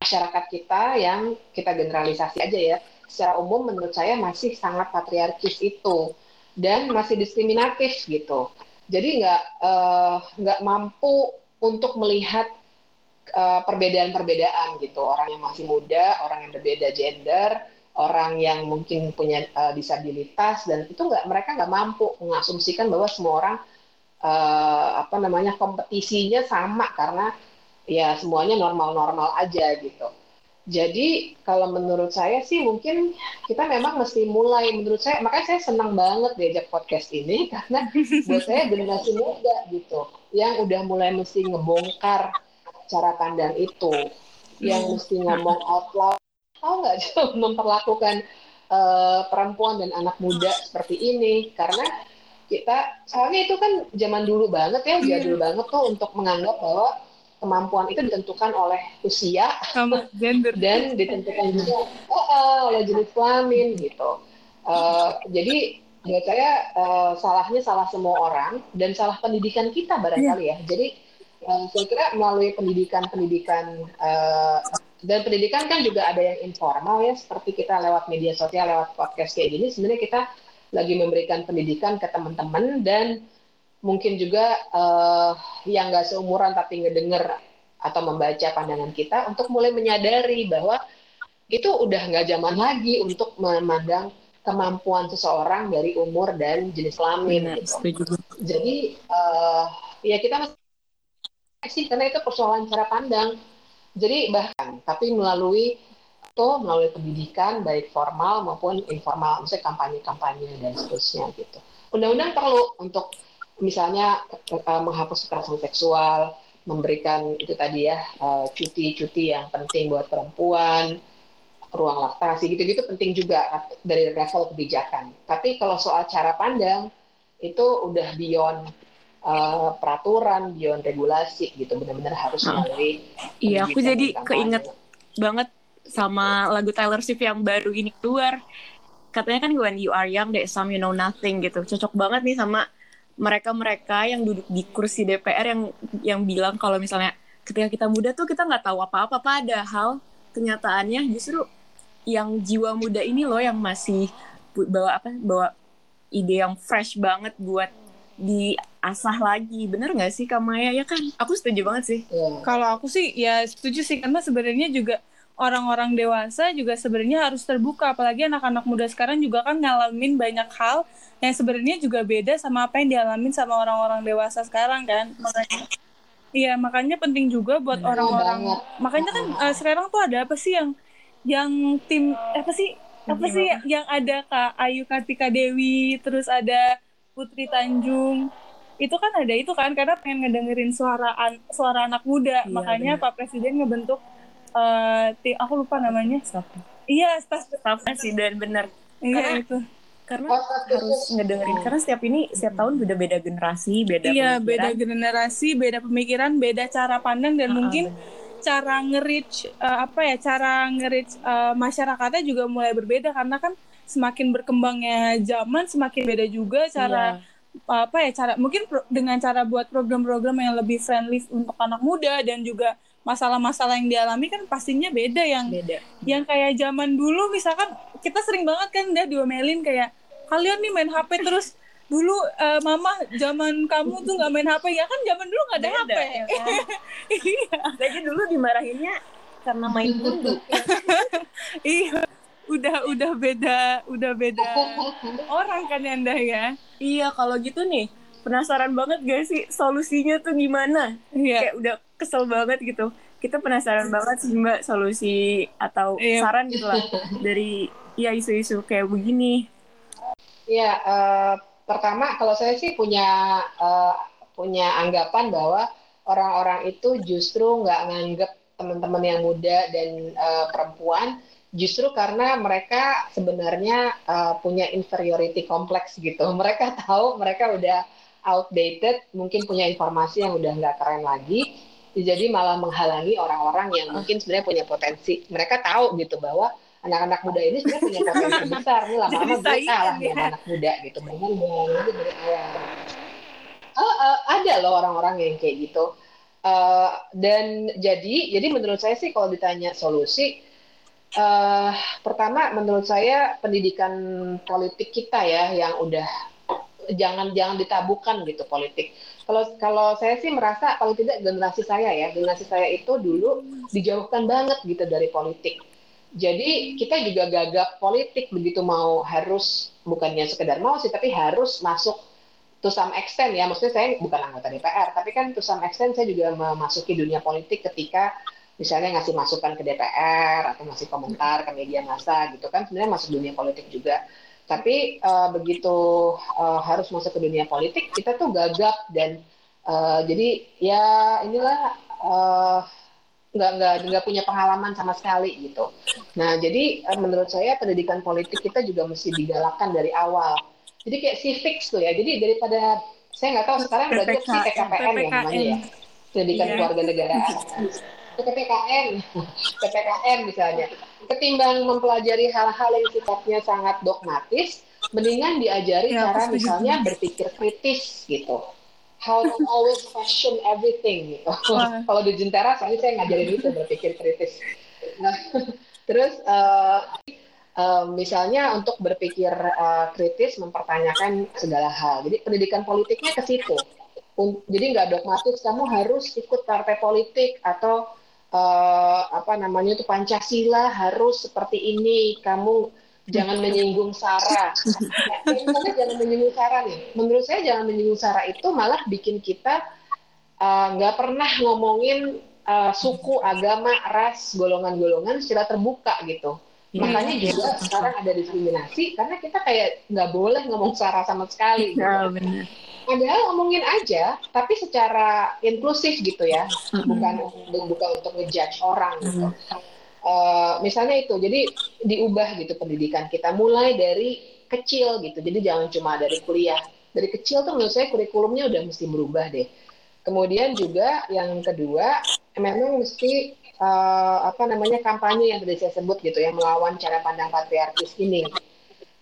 masyarakat kita yang kita generalisasi aja ya. Secara umum menurut saya masih sangat patriarkis itu dan masih diskriminatif gitu. Jadi nggak uh, nggak mampu untuk melihat Eh, perbedaan-perbedaan gitu orang yang masih muda orang yang berbeda gender orang yang mungkin punya uh, disabilitas dan itu nggak mereka nggak mampu mengasumsikan bahwa semua orang uh, apa namanya kompetisinya sama karena ya semuanya normal-normal aja gitu. Jadi kalau menurut saya sih mungkin kita memang mesti mulai. Menurut saya makanya saya senang banget diajak podcast ini karena buat saya generasi muda gitu yang udah mulai mesti ngebongkar cara pandang itu yang mesti ngomong out loud. Tahu nggak memperlakukan uh, perempuan dan anak muda seperti ini? Karena kita soalnya itu kan zaman dulu banget ya jadul hmm. banget tuh untuk menganggap bahwa kemampuan itu ditentukan oleh usia Sama gender. dan ditentukan juga oh, uh, oleh jenis kelamin gitu. Uh, jadi buat saya uh, salahnya salah semua orang dan salah pendidikan kita barangkali yeah. ya. Jadi uh, saya kira melalui pendidikan-pendidikan uh, dan pendidikan kan juga ada yang informal ya seperti kita lewat media sosial lewat podcast kayak gini sebenarnya kita lagi memberikan pendidikan ke teman-teman dan mungkin juga uh, yang nggak seumuran tapi ngedenger atau membaca pandangan kita untuk mulai menyadari bahwa itu udah nggak zaman lagi untuk memandang kemampuan seseorang dari umur dan jenis kelamin. gitu. Jadi uh, ya kita sih karena itu persoalan cara pandang. Jadi bahkan tapi melalui itu melalui pendidikan baik formal maupun informal, misalnya kampanye-kampanye dan seterusnya gitu. Undang-undang perlu untuk misalnya uh, menghapus kekerasan seksual, memberikan itu tadi ya cuti-cuti uh, yang penting buat perempuan, ruang laktasi gitu-gitu penting juga dari level kebijakan. Tapi kalau soal cara pandang itu udah beyond uh, peraturan, beyond regulasi gitu, benar-benar harus melalui. Iya, aku jadi keinget banget sama lagu Taylor Swift yang baru ini keluar. Katanya kan when you are young, there's some you know nothing gitu. Cocok banget nih sama mereka-mereka yang duduk di kursi DPR yang yang bilang kalau misalnya ketika kita muda tuh kita nggak tahu apa-apa padahal kenyataannya justru yang jiwa muda ini loh yang masih bawa apa bawa ide yang fresh banget buat diasah lagi. Bener nggak sih Kamaya ya kan? Aku setuju banget sih. Yeah. kalau aku sih ya setuju sih. Karena sebenarnya juga orang-orang dewasa juga sebenarnya harus terbuka. Apalagi anak-anak muda sekarang juga kan ngalamin banyak hal yang sebenarnya juga beda sama apa yang dialamin sama orang-orang dewasa sekarang kan? Makanya iya makanya penting juga buat orang-orang. makanya kan uh, sekarang tuh ada apa sih yang yang tim apa sih apa sih yang ada Kak Ayu Kartika Dewi terus ada Putri Tanjung. Itu kan ada itu kan karena pengen ngedengerin suara an suara anak muda. Iya, makanya bener. Pak Presiden ngebentuk uh, tim aku lupa namanya. Staff. Iya staff. Staff presiden bener. Iya karena, itu. karena harus ngedengerin karena setiap ini setiap tahun udah beda generasi beda iya pemikiran. beda generasi beda pemikiran beda cara pandang dan uh, mungkin bener. cara nge-reach uh, apa ya cara nge-reach uh, masyarakatnya juga mulai berbeda. Karena kan semakin berkembangnya zaman semakin beda juga cara yeah. apa ya cara mungkin pro, dengan cara buat program-program yang lebih friendly untuk anak muda dan juga masalah-masalah yang dialami kan pastinya beda yang beda. yang kayak zaman dulu misalkan kita sering banget kan udah diomelin kayak kalian nih main HP terus dulu uh, mama zaman kamu tuh nggak main HP ya kan zaman dulu nggak ada Beda, HP ya kan? iya. Lagi dulu dimarahinnya karena main dulu. Iya. Udah udah beda udah beda orang kan Yanda ya. Iya kalau gitu nih penasaran banget gak sih solusinya tuh gimana iya. kayak udah kesel banget gitu kita penasaran banget sih mbak solusi atau iya. saran gitu lah dari ya isu-isu kayak begini Iya, uh, pertama kalau saya sih punya uh, punya anggapan bahwa orang-orang itu justru nggak nganggap teman-teman yang muda dan uh, perempuan justru karena mereka sebenarnya uh, punya inferiority complex gitu. Mereka tahu mereka udah outdated, mungkin punya informasi yang udah nggak keren lagi, jadi malah menghalangi orang-orang yang mungkin sebenarnya punya potensi. Mereka tahu gitu bahwa anak-anak muda ini sebenarnya punya potensi besar nih lama-lama gue kalah ya. anak muda gitu dengan mulai dari awal uh, uh, ada loh orang-orang yang kayak gitu uh, dan jadi jadi menurut saya sih kalau ditanya solusi uh, pertama menurut saya pendidikan politik kita ya yang udah jangan jangan ditabukan gitu politik. Kalau kalau saya sih merasa kalau tidak generasi saya ya generasi saya itu dulu dijauhkan banget gitu dari politik. Jadi kita juga gagap politik begitu mau harus bukannya sekedar mau sih tapi harus masuk to some extent ya. Maksudnya saya bukan anggota DPR tapi kan to some extent saya juga memasuki dunia politik ketika misalnya ngasih masukan ke DPR atau ngasih komentar ke media massa gitu kan. Sebenarnya masuk dunia politik juga tapi uh, begitu uh, harus masuk ke dunia politik kita tuh gagap dan uh, jadi ya inilah uh, nggak nggak nggak punya pengalaman sama sekali gitu. Nah jadi menurut saya pendidikan politik kita juga mesti digalakkan dari awal. Jadi kayak civics tuh ya. Jadi daripada saya nggak tahu sekarang berarti si PKPN ya namanya ya pendidikan yeah. keluarga negaraan. PPKN, PPKN misalnya. Ketimbang mempelajari hal-hal yang sifatnya sangat dogmatis, mendingan diajari ya, cara misalnya berpikir kritis gitu how to always question everything gitu. Kalau di Jentera saya saya ngajarin itu berpikir kritis. Nah, terus uh, uh, misalnya untuk berpikir uh, kritis mempertanyakan segala hal. Jadi pendidikan politiknya ke situ. Jadi nggak dogmatis kamu harus ikut partai politik atau uh, apa namanya itu Pancasila harus seperti ini. Kamu jangan menyinggung Sarah. Misalnya jangan menyinggung Sarah nih. Menurut saya jangan menyinggung Sarah itu malah bikin kita uh, nggak uh, pernah ngomongin uh, suku, agama, ras, golongan-golongan secara terbuka gitu. Hmm. Makanya juga sekarang ada diskriminasi karena kita kayak nggak boleh ngomong Sarah sama sekali. Gitu. Oh, benar. Padahal ngomongin aja, tapi secara inklusif gitu ya, hmm. bukan bukan untuk ngejudge orang gitu. Hmm uh, misalnya itu jadi diubah gitu pendidikan kita. Mulai dari kecil gitu. Jadi jangan cuma dari kuliah. Dari kecil tuh menurut saya kurikulumnya udah mesti berubah deh. Kemudian juga yang kedua memang mesti uh, apa namanya kampanye yang tadi saya sebut gitu ya melawan cara pandang patriarkis ini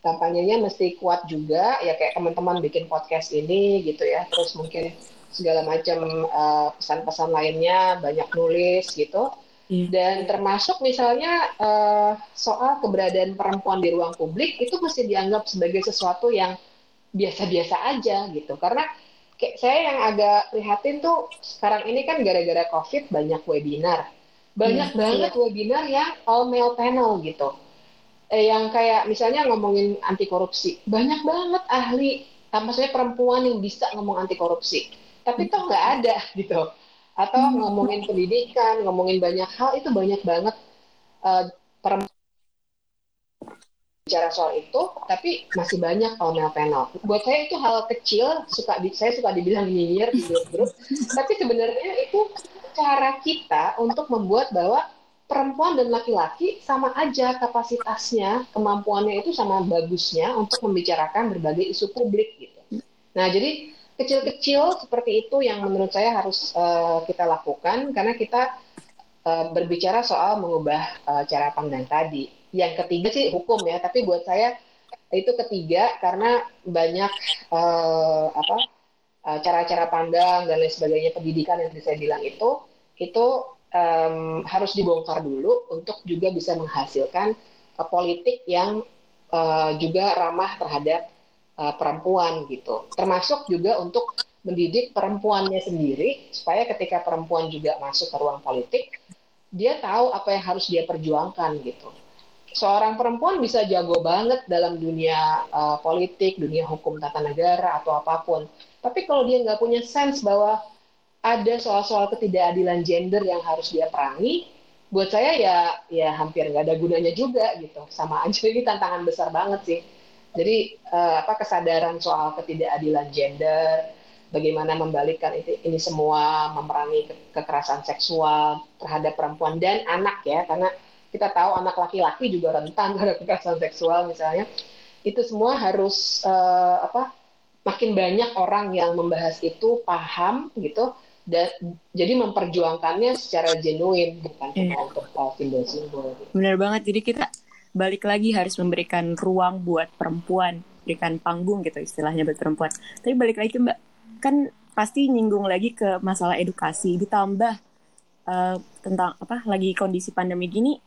kampanyenya mesti kuat juga ya kayak teman-teman bikin podcast ini gitu ya. Terus mungkin segala macam uh, pesan-pesan lainnya banyak nulis gitu. Iya. dan termasuk misalnya uh, soal keberadaan perempuan di ruang publik itu mesti dianggap sebagai sesuatu yang biasa-biasa aja gitu. Karena kayak saya yang agak prihatin tuh sekarang ini kan gara-gara covid banyak webinar. Banyak hmm, banget iya. webinar yang all male panel gitu eh, yang kayak misalnya ngomongin anti korupsi banyak banget ahli maksudnya perempuan yang bisa ngomong anti korupsi tapi toh nggak ada gitu. Atau hmm. ngomongin pendidikan ngomongin banyak hal itu banyak banget uh, bicara soal itu tapi masih banyak panel panel buat saya itu hal kecil suka di, saya suka dibilang nyinyir di grup tapi sebenarnya itu cara kita untuk membuat bahwa perempuan dan laki-laki sama aja kapasitasnya kemampuannya itu sama bagusnya untuk membicarakan berbagai isu publik gitu nah jadi kecil-kecil seperti itu yang menurut saya harus uh, kita lakukan karena kita uh, berbicara soal mengubah uh, cara pandang tadi. Yang ketiga sih hukum ya, tapi buat saya itu ketiga karena banyak uh, apa cara-cara pandang dan lain sebagainya pendidikan yang saya bilang itu itu um, harus dibongkar dulu untuk juga bisa menghasilkan uh, politik yang uh, juga ramah terhadap uh, perempuan gitu. Termasuk juga untuk mendidik perempuannya sendiri supaya ketika perempuan juga masuk ke ruang politik, dia tahu apa yang harus dia perjuangkan gitu. Seorang perempuan bisa jago banget dalam dunia uh, politik, dunia hukum tata negara atau apa pun. Tapi kalau dia nggak punya sense bahwa ada soal-soal ketidakadilan gender yang harus dia perangi, buat saya ya ya hampir nggak ada gunanya juga gitu. Sama aja ini tantangan besar banget sih jadi uh, apa kesadaran soal ketidakadilan gender, bagaimana membalikkan ini, ini semua, memerangi ke, kekerasan seksual terhadap perempuan dan anak ya, karena kita tahu anak laki-laki juga rentan terhadap kekerasan seksual misalnya. Itu semua harus uh, apa? Makin banyak orang yang membahas itu paham gitu dan jadi memperjuangkannya secara genuine bukan cuma yeah. untuk simbol-simbol. Gitu. Benar banget. Jadi kita balik lagi harus memberikan ruang buat perempuan, berikan panggung gitu istilahnya buat perempuan. Tapi balik lagi Mbak, kan pasti nyinggung lagi ke masalah edukasi ditambah uh, tentang apa lagi kondisi pandemi gini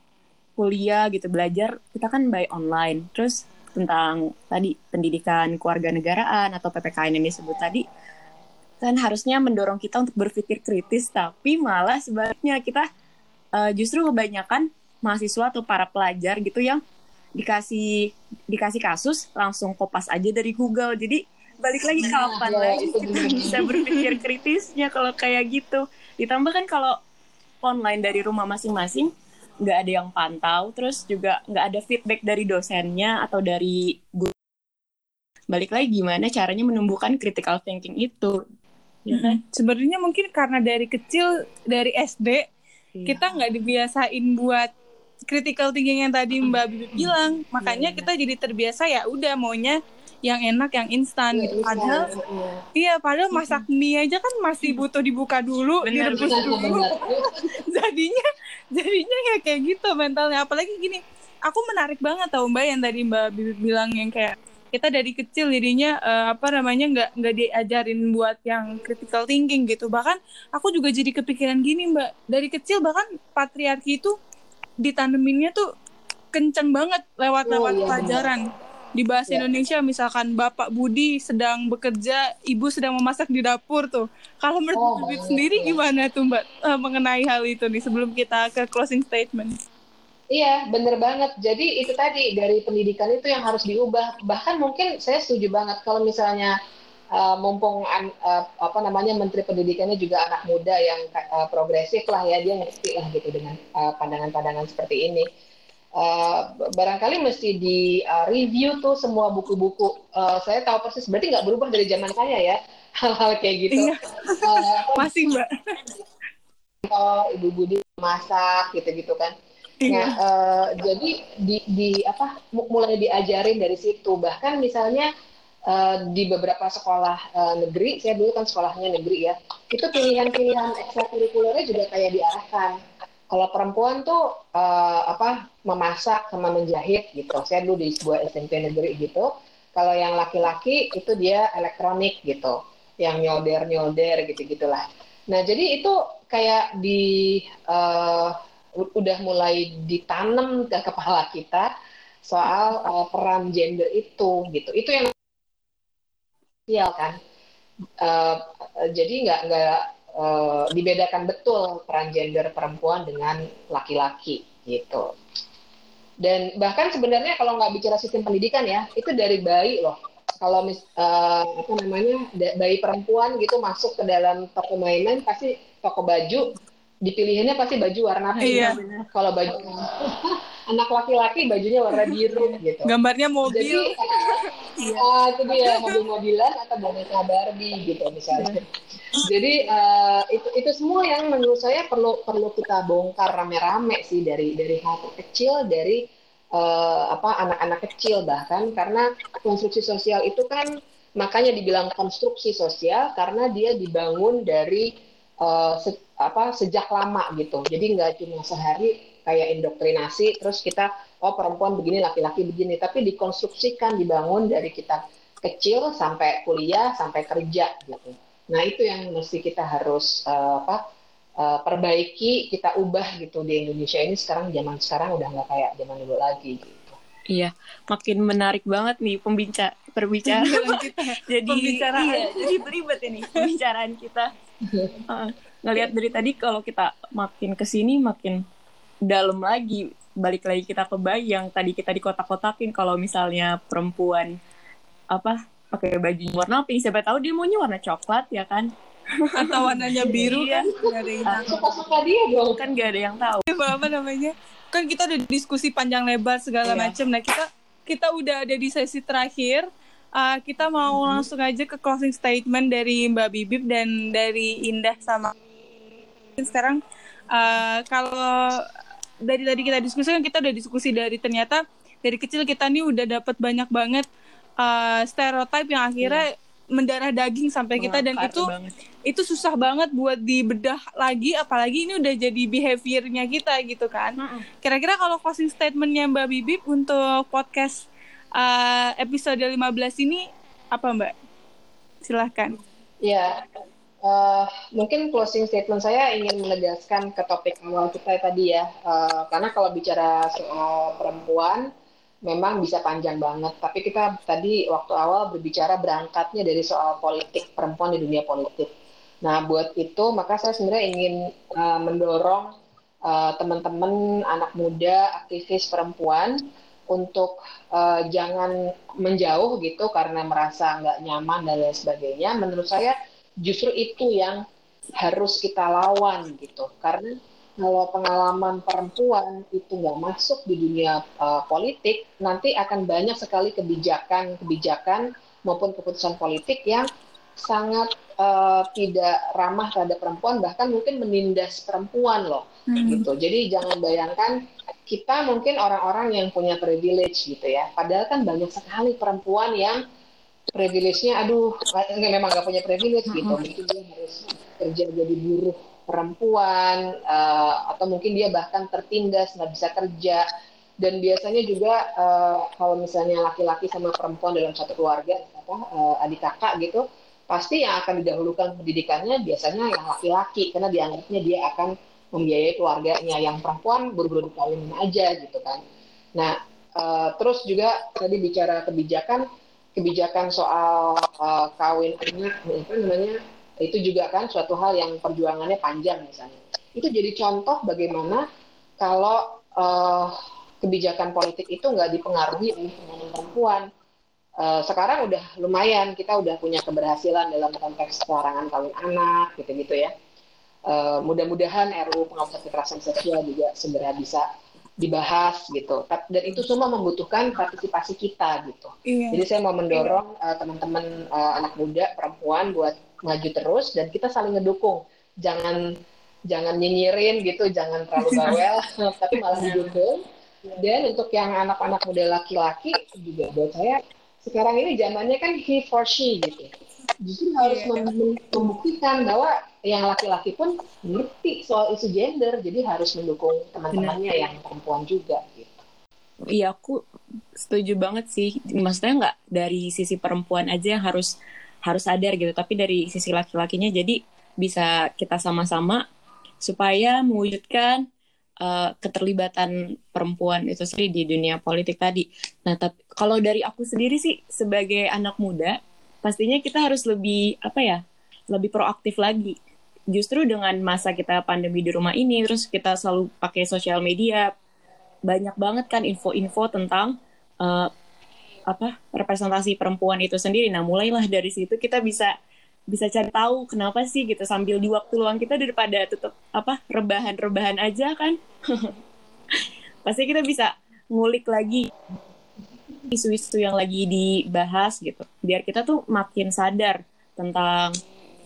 kuliah gitu belajar kita kan by online terus tentang tadi pendidikan keluarga negaraan atau PPKN yang disebut tadi kan harusnya mendorong kita untuk berpikir kritis tapi malah sebaliknya kita uh, justru kebanyakan mahasiswa atau para pelajar gitu yang dikasih dikasih kasus langsung kopas aja dari Google. Jadi balik lagi kapan ya, lagi kita bisa berpikir kritisnya kalau kayak gitu. Ditambah kan kalau online dari rumah masing-masing nggak ada yang pantau terus juga nggak ada feedback dari dosennya atau dari guru. Balik lagi gimana caranya menumbuhkan critical thinking itu ya kan? sebenarnya mungkin karena dari kecil dari SD iya. kita nggak dibiasain buat critical thinking yang tadi Mbak Bibi bilang, makanya yeah. kita jadi terbiasa ya udah maunya yang enak yang instan yeah, gitu. Padahal yeah. iya, padahal masak mie aja kan masih butuh dibuka dulu, bener, direbus bener, dulu. Bener. jadinya jadinya ya kayak gitu mentalnya. Apalagi gini, aku menarik banget tau Mbak yang tadi Mbak Bibi bilang yang kayak kita dari kecil jadinya uh, apa namanya nggak nggak diajarin buat yang critical thinking gitu bahkan aku juga jadi kepikiran gini mbak dari kecil bahkan patriarki itu ditaneminnya tuh kenceng banget lewat-lewat oh, iya, pelajaran. Di bahasa yeah. Indonesia misalkan Bapak Budi sedang bekerja, Ibu sedang memasak di dapur tuh. Kalau menurut oh, Budi sendiri ya. gimana tuh Mbak uh, mengenai hal itu nih sebelum kita ke closing statement? Iya, bener banget. Jadi itu tadi dari pendidikan itu yang harus diubah. Bahkan mungkin saya setuju banget kalau misalnya uh, mumpung uh, apa namanya Menteri Pendidikannya juga anak muda yang uh, progresif lah ya dia ngerti lah gitu dengan pandangan-pandangan uh, seperti ini. Uh, barangkali mesti di uh, review tuh semua buku-buku. Uh, saya tahu persis berarti nggak berubah dari zaman saya ya hal-hal kayak gitu. Iya. Uh, Masih mbak. Oh, ibu Budi masak gitu-gitu kan. Nah, uh, jadi di, di apa mulai diajarin dari situ. Bahkan misalnya uh, di beberapa sekolah uh, negeri, saya dulu kan sekolahnya negeri ya, itu pilihan-pilihan ekstrakurikulernya juga kayak diarahkan. Kalau perempuan tuh uh, apa memasak sama menjahit gitu. Saya dulu di sebuah SMP negeri gitu. Kalau yang laki-laki itu dia elektronik gitu, yang nyolder-nyolder gitu-gitulah. Nah, jadi itu kayak di uh, udah mulai ditanam ke kepala kita soal uh, peran gender itu gitu. Itu yang sosial kan. Uh, jadi nggak nggak uh, dibedakan betul peran gender perempuan dengan laki-laki gitu. Dan bahkan sebenarnya kalau nggak bicara sistem pendidikan ya itu dari bayi loh. Kalau mis, uh, apa namanya bayi perempuan gitu masuk ke dalam toko mainan pasti toko baju dipilihinnya pasti baju warna pink. Iya. Kalau baju anak laki-laki bajunya warna biru gitu. Gambarnya mobil. Jadi, uh, itu dia mobil-mobilan atau boneka Barbie gitu misalnya. Jadi uh, itu itu semua yang menurut saya perlu perlu kita bongkar rame-rame sih dari dari hal kecil dari uh, apa anak-anak kecil bahkan karena konstruksi sosial itu kan makanya dibilang konstruksi sosial karena dia dibangun dari uh, apa sejak lama gitu. Jadi nggak cuma sehari kayak indoktrinasi terus kita oh perempuan begini laki-laki begini tapi dikonstruksikan dibangun dari kita kecil sampai kuliah sampai kerja gitu. Nah itu yang mesti kita harus uh, apa uh, perbaiki kita ubah gitu di Indonesia ini sekarang zaman sekarang udah nggak kayak zaman dulu lagi gitu. Iya, makin menarik banget nih pembicara perbicaraan kita. jadi pembicaraan. Iya, jadi beribet ini pembicaraan kita. Uh, ngelihat dari tadi kalau kita makin ke sini makin dalam lagi balik lagi kita ke bayi yang tadi kita di kotak-kotakin kalau misalnya perempuan apa pakai baju warna pink siapa tahu dia maunya warna coklat ya kan? Atau warnanya biru iya. kan? Gak ada yang tahu. Suka-suka dia dong. Kan gak ada yang tahu. Apa namanya? Kan kita udah diskusi panjang lebar segala iya. macam nah kita kita udah ada di sesi terakhir. Uh, kita mau mm -hmm. langsung aja ke closing statement dari Mbak Bibip dan dari Indah sama sekarang uh, kalau dari tadi kita diskusi kan kita udah diskusi dari ternyata dari kecil kita nih udah dapat banyak banget uh, stereotip yang akhirnya yeah. mendarah daging sampai kita dan itu banget. itu susah banget buat dibedah lagi apalagi ini udah jadi behaviornya kita gitu kan kira-kira kalau closing statementnya Mbak Bibip untuk podcast uh, episode 15 ini apa Mbak silahkan ya Uh, mungkin closing statement saya ingin menegaskan ke topik awal kita tadi ya, uh, karena kalau bicara soal perempuan memang bisa panjang banget, tapi kita tadi waktu awal berbicara berangkatnya dari soal politik perempuan di dunia politik. Nah, buat itu maka saya sebenarnya ingin uh, mendorong uh, teman-teman anak muda, aktivis perempuan untuk uh, jangan menjauh gitu karena merasa nggak nyaman dan lain sebagainya. Menurut saya justru itu yang harus kita lawan gitu. Karena kalau pengalaman perempuan itu nggak masuk di dunia uh, politik nanti akan banyak sekali kebijakan-kebijakan maupun keputusan politik yang sangat uh, tidak ramah terhadap perempuan bahkan mungkin menindas perempuan loh hmm. gitu. Jadi jangan bayangkan kita mungkin orang-orang yang punya privilege gitu ya. Padahal kan banyak sekali perempuan yang privilege-nya aduh memang gak punya privilege gitu. Mungkin dia harus kerja jadi buruh perempuan uh, atau mungkin dia bahkan tertindas nggak bisa kerja. Dan biasanya juga uh, kalau misalnya laki-laki sama perempuan dalam satu keluarga apa uh, adik kakak gitu pasti yang akan didahulukan pendidikannya biasanya yang laki-laki. Karena dianggapnya dia akan membiayai keluarganya. Yang perempuan buru-buru dikawinin aja gitu kan. Nah uh, terus juga tadi bicara kebijakan kebijakan soal uh, kawin anak apa namanya itu juga kan suatu hal yang perjuangannya panjang misalnya. Itu jadi contoh bagaimana kalau uh, kebijakan politik itu nggak dipengaruhi oleh teman perempuan. Uh, sekarang udah lumayan kita udah punya keberhasilan dalam konteks pelarangan kawin anak gitu-gitu ya. Uh, mudah-mudahan RUU penghapusan kekerasan seksual juga segera bisa dibahas gitu dan itu semua membutuhkan partisipasi kita gitu iya. jadi saya mau mendorong uh, teman-teman uh, anak muda perempuan buat maju terus dan kita saling ngedukung jangan jangan nyinyirin gitu, jangan terlalu bawel, tapi malah didukung. Dan untuk yang anak-anak muda laki-laki juga buat saya sekarang ini zamannya kan he for she gitu. Justru harus yeah. mem membuktikan bahwa yang laki-laki pun ngerti soal isu gender, jadi harus mendukung teman-temannya yang perempuan juga gitu. Iya, aku setuju banget sih. Maksudnya nggak dari sisi perempuan aja yang harus harus sadar gitu, tapi dari sisi laki-lakinya jadi bisa kita sama-sama supaya mewujudkan uh, keterlibatan perempuan itu sendiri di dunia politik tadi. Nah, tapi kalau dari aku sendiri sih sebagai anak muda, pastinya kita harus lebih apa ya, lebih proaktif lagi. Justru dengan masa kita pandemi di rumah ini, terus kita selalu pakai sosial media, banyak banget kan info-info tentang uh, apa representasi perempuan itu sendiri. Nah, mulailah dari situ kita bisa bisa cari tahu kenapa sih gitu sambil di waktu luang kita daripada tetap apa rebahan-rebahan aja kan pasti kita bisa ngulik lagi isu-isu yang lagi dibahas gitu biar kita tuh makin sadar tentang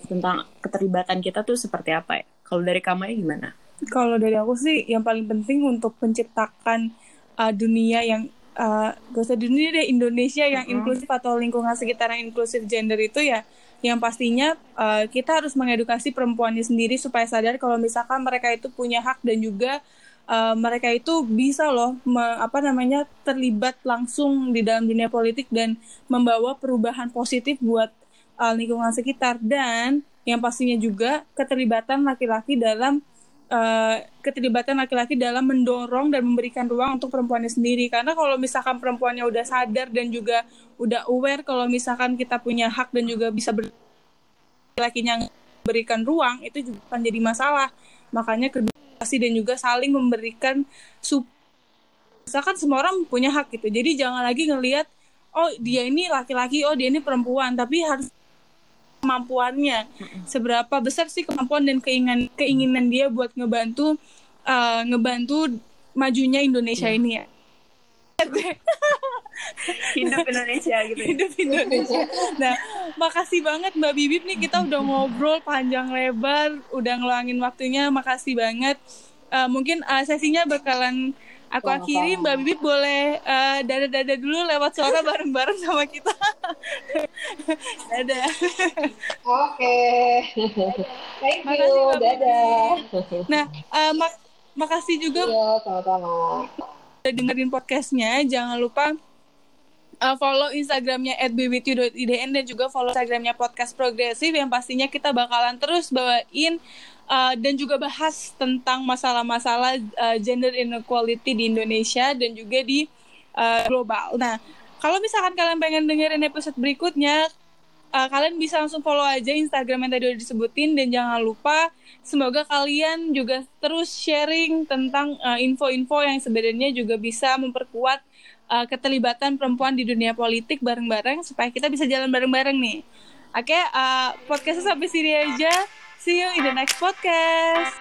tentang keterlibatan kita tuh seperti apa ya kalau dari kamu gimana kalau dari aku sih yang paling penting untuk menciptakan uh, dunia yang uh, gak usah dunia deh Indonesia yang uh -huh. inklusif atau lingkungan sekitar yang inklusif gender itu ya yang pastinya uh, kita harus mengedukasi perempuannya sendiri supaya sadar kalau misalkan mereka itu punya hak dan juga uh, mereka itu bisa loh me, apa namanya terlibat langsung di dalam dunia politik dan membawa perubahan positif buat uh, lingkungan sekitar. Dan yang pastinya juga keterlibatan laki-laki dalam uh, keterlibatan laki-laki dalam mendorong dan memberikan ruang untuk perempuannya sendiri. Karena kalau misalkan perempuannya udah sadar dan juga udah aware kalau misalkan kita punya hak dan juga bisa ber lakinya berikan ruang itu juga akan jadi masalah. Makanya kedukasi dan juga saling memberikan support misalkan semua orang punya hak gitu. Jadi jangan lagi ngelihat oh dia ini laki-laki oh dia ini perempuan. Tapi harus kemampuannya. Seberapa besar sih kemampuan dan keinginan keinginan dia buat ngebantu uh, ngebantu majunya Indonesia yeah. ini ya? Hidup Indonesia gitu ya. hidup Indonesia. Nah makasih banget Mbak Bibip nih kita udah ngobrol panjang lebar udah ngeluangin waktunya makasih banget. Uh, mungkin uh, sesinya bakalan Aku Sama akhiri Mbak Bibip boleh uh, dada-dada dulu lewat suara bareng-bareng sama kita. Dadah. Oke. Thank you. Makasih, Mbak Dadah. Nah, uh, mak makasih juga. Iya, sama-sama. Udah dengerin podcastnya. Jangan lupa uh, follow Instagramnya @bbtu.idn dan juga follow Instagramnya podcast progresif yang pastinya kita bakalan terus bawain uh, dan juga bahas tentang masalah-masalah uh, gender inequality di Indonesia dan juga di uh, global. Nah, kalau misalkan kalian pengen dengerin episode berikutnya, uh, kalian bisa langsung follow aja Instagram yang tadi udah disebutin dan jangan lupa semoga kalian juga terus sharing tentang info-info uh, yang sebenarnya juga bisa memperkuat uh, keterlibatan perempuan di dunia politik bareng-bareng supaya kita bisa jalan bareng-bareng nih. Oke, okay, uh, podcastnya sampai sini aja. See you in the next podcast.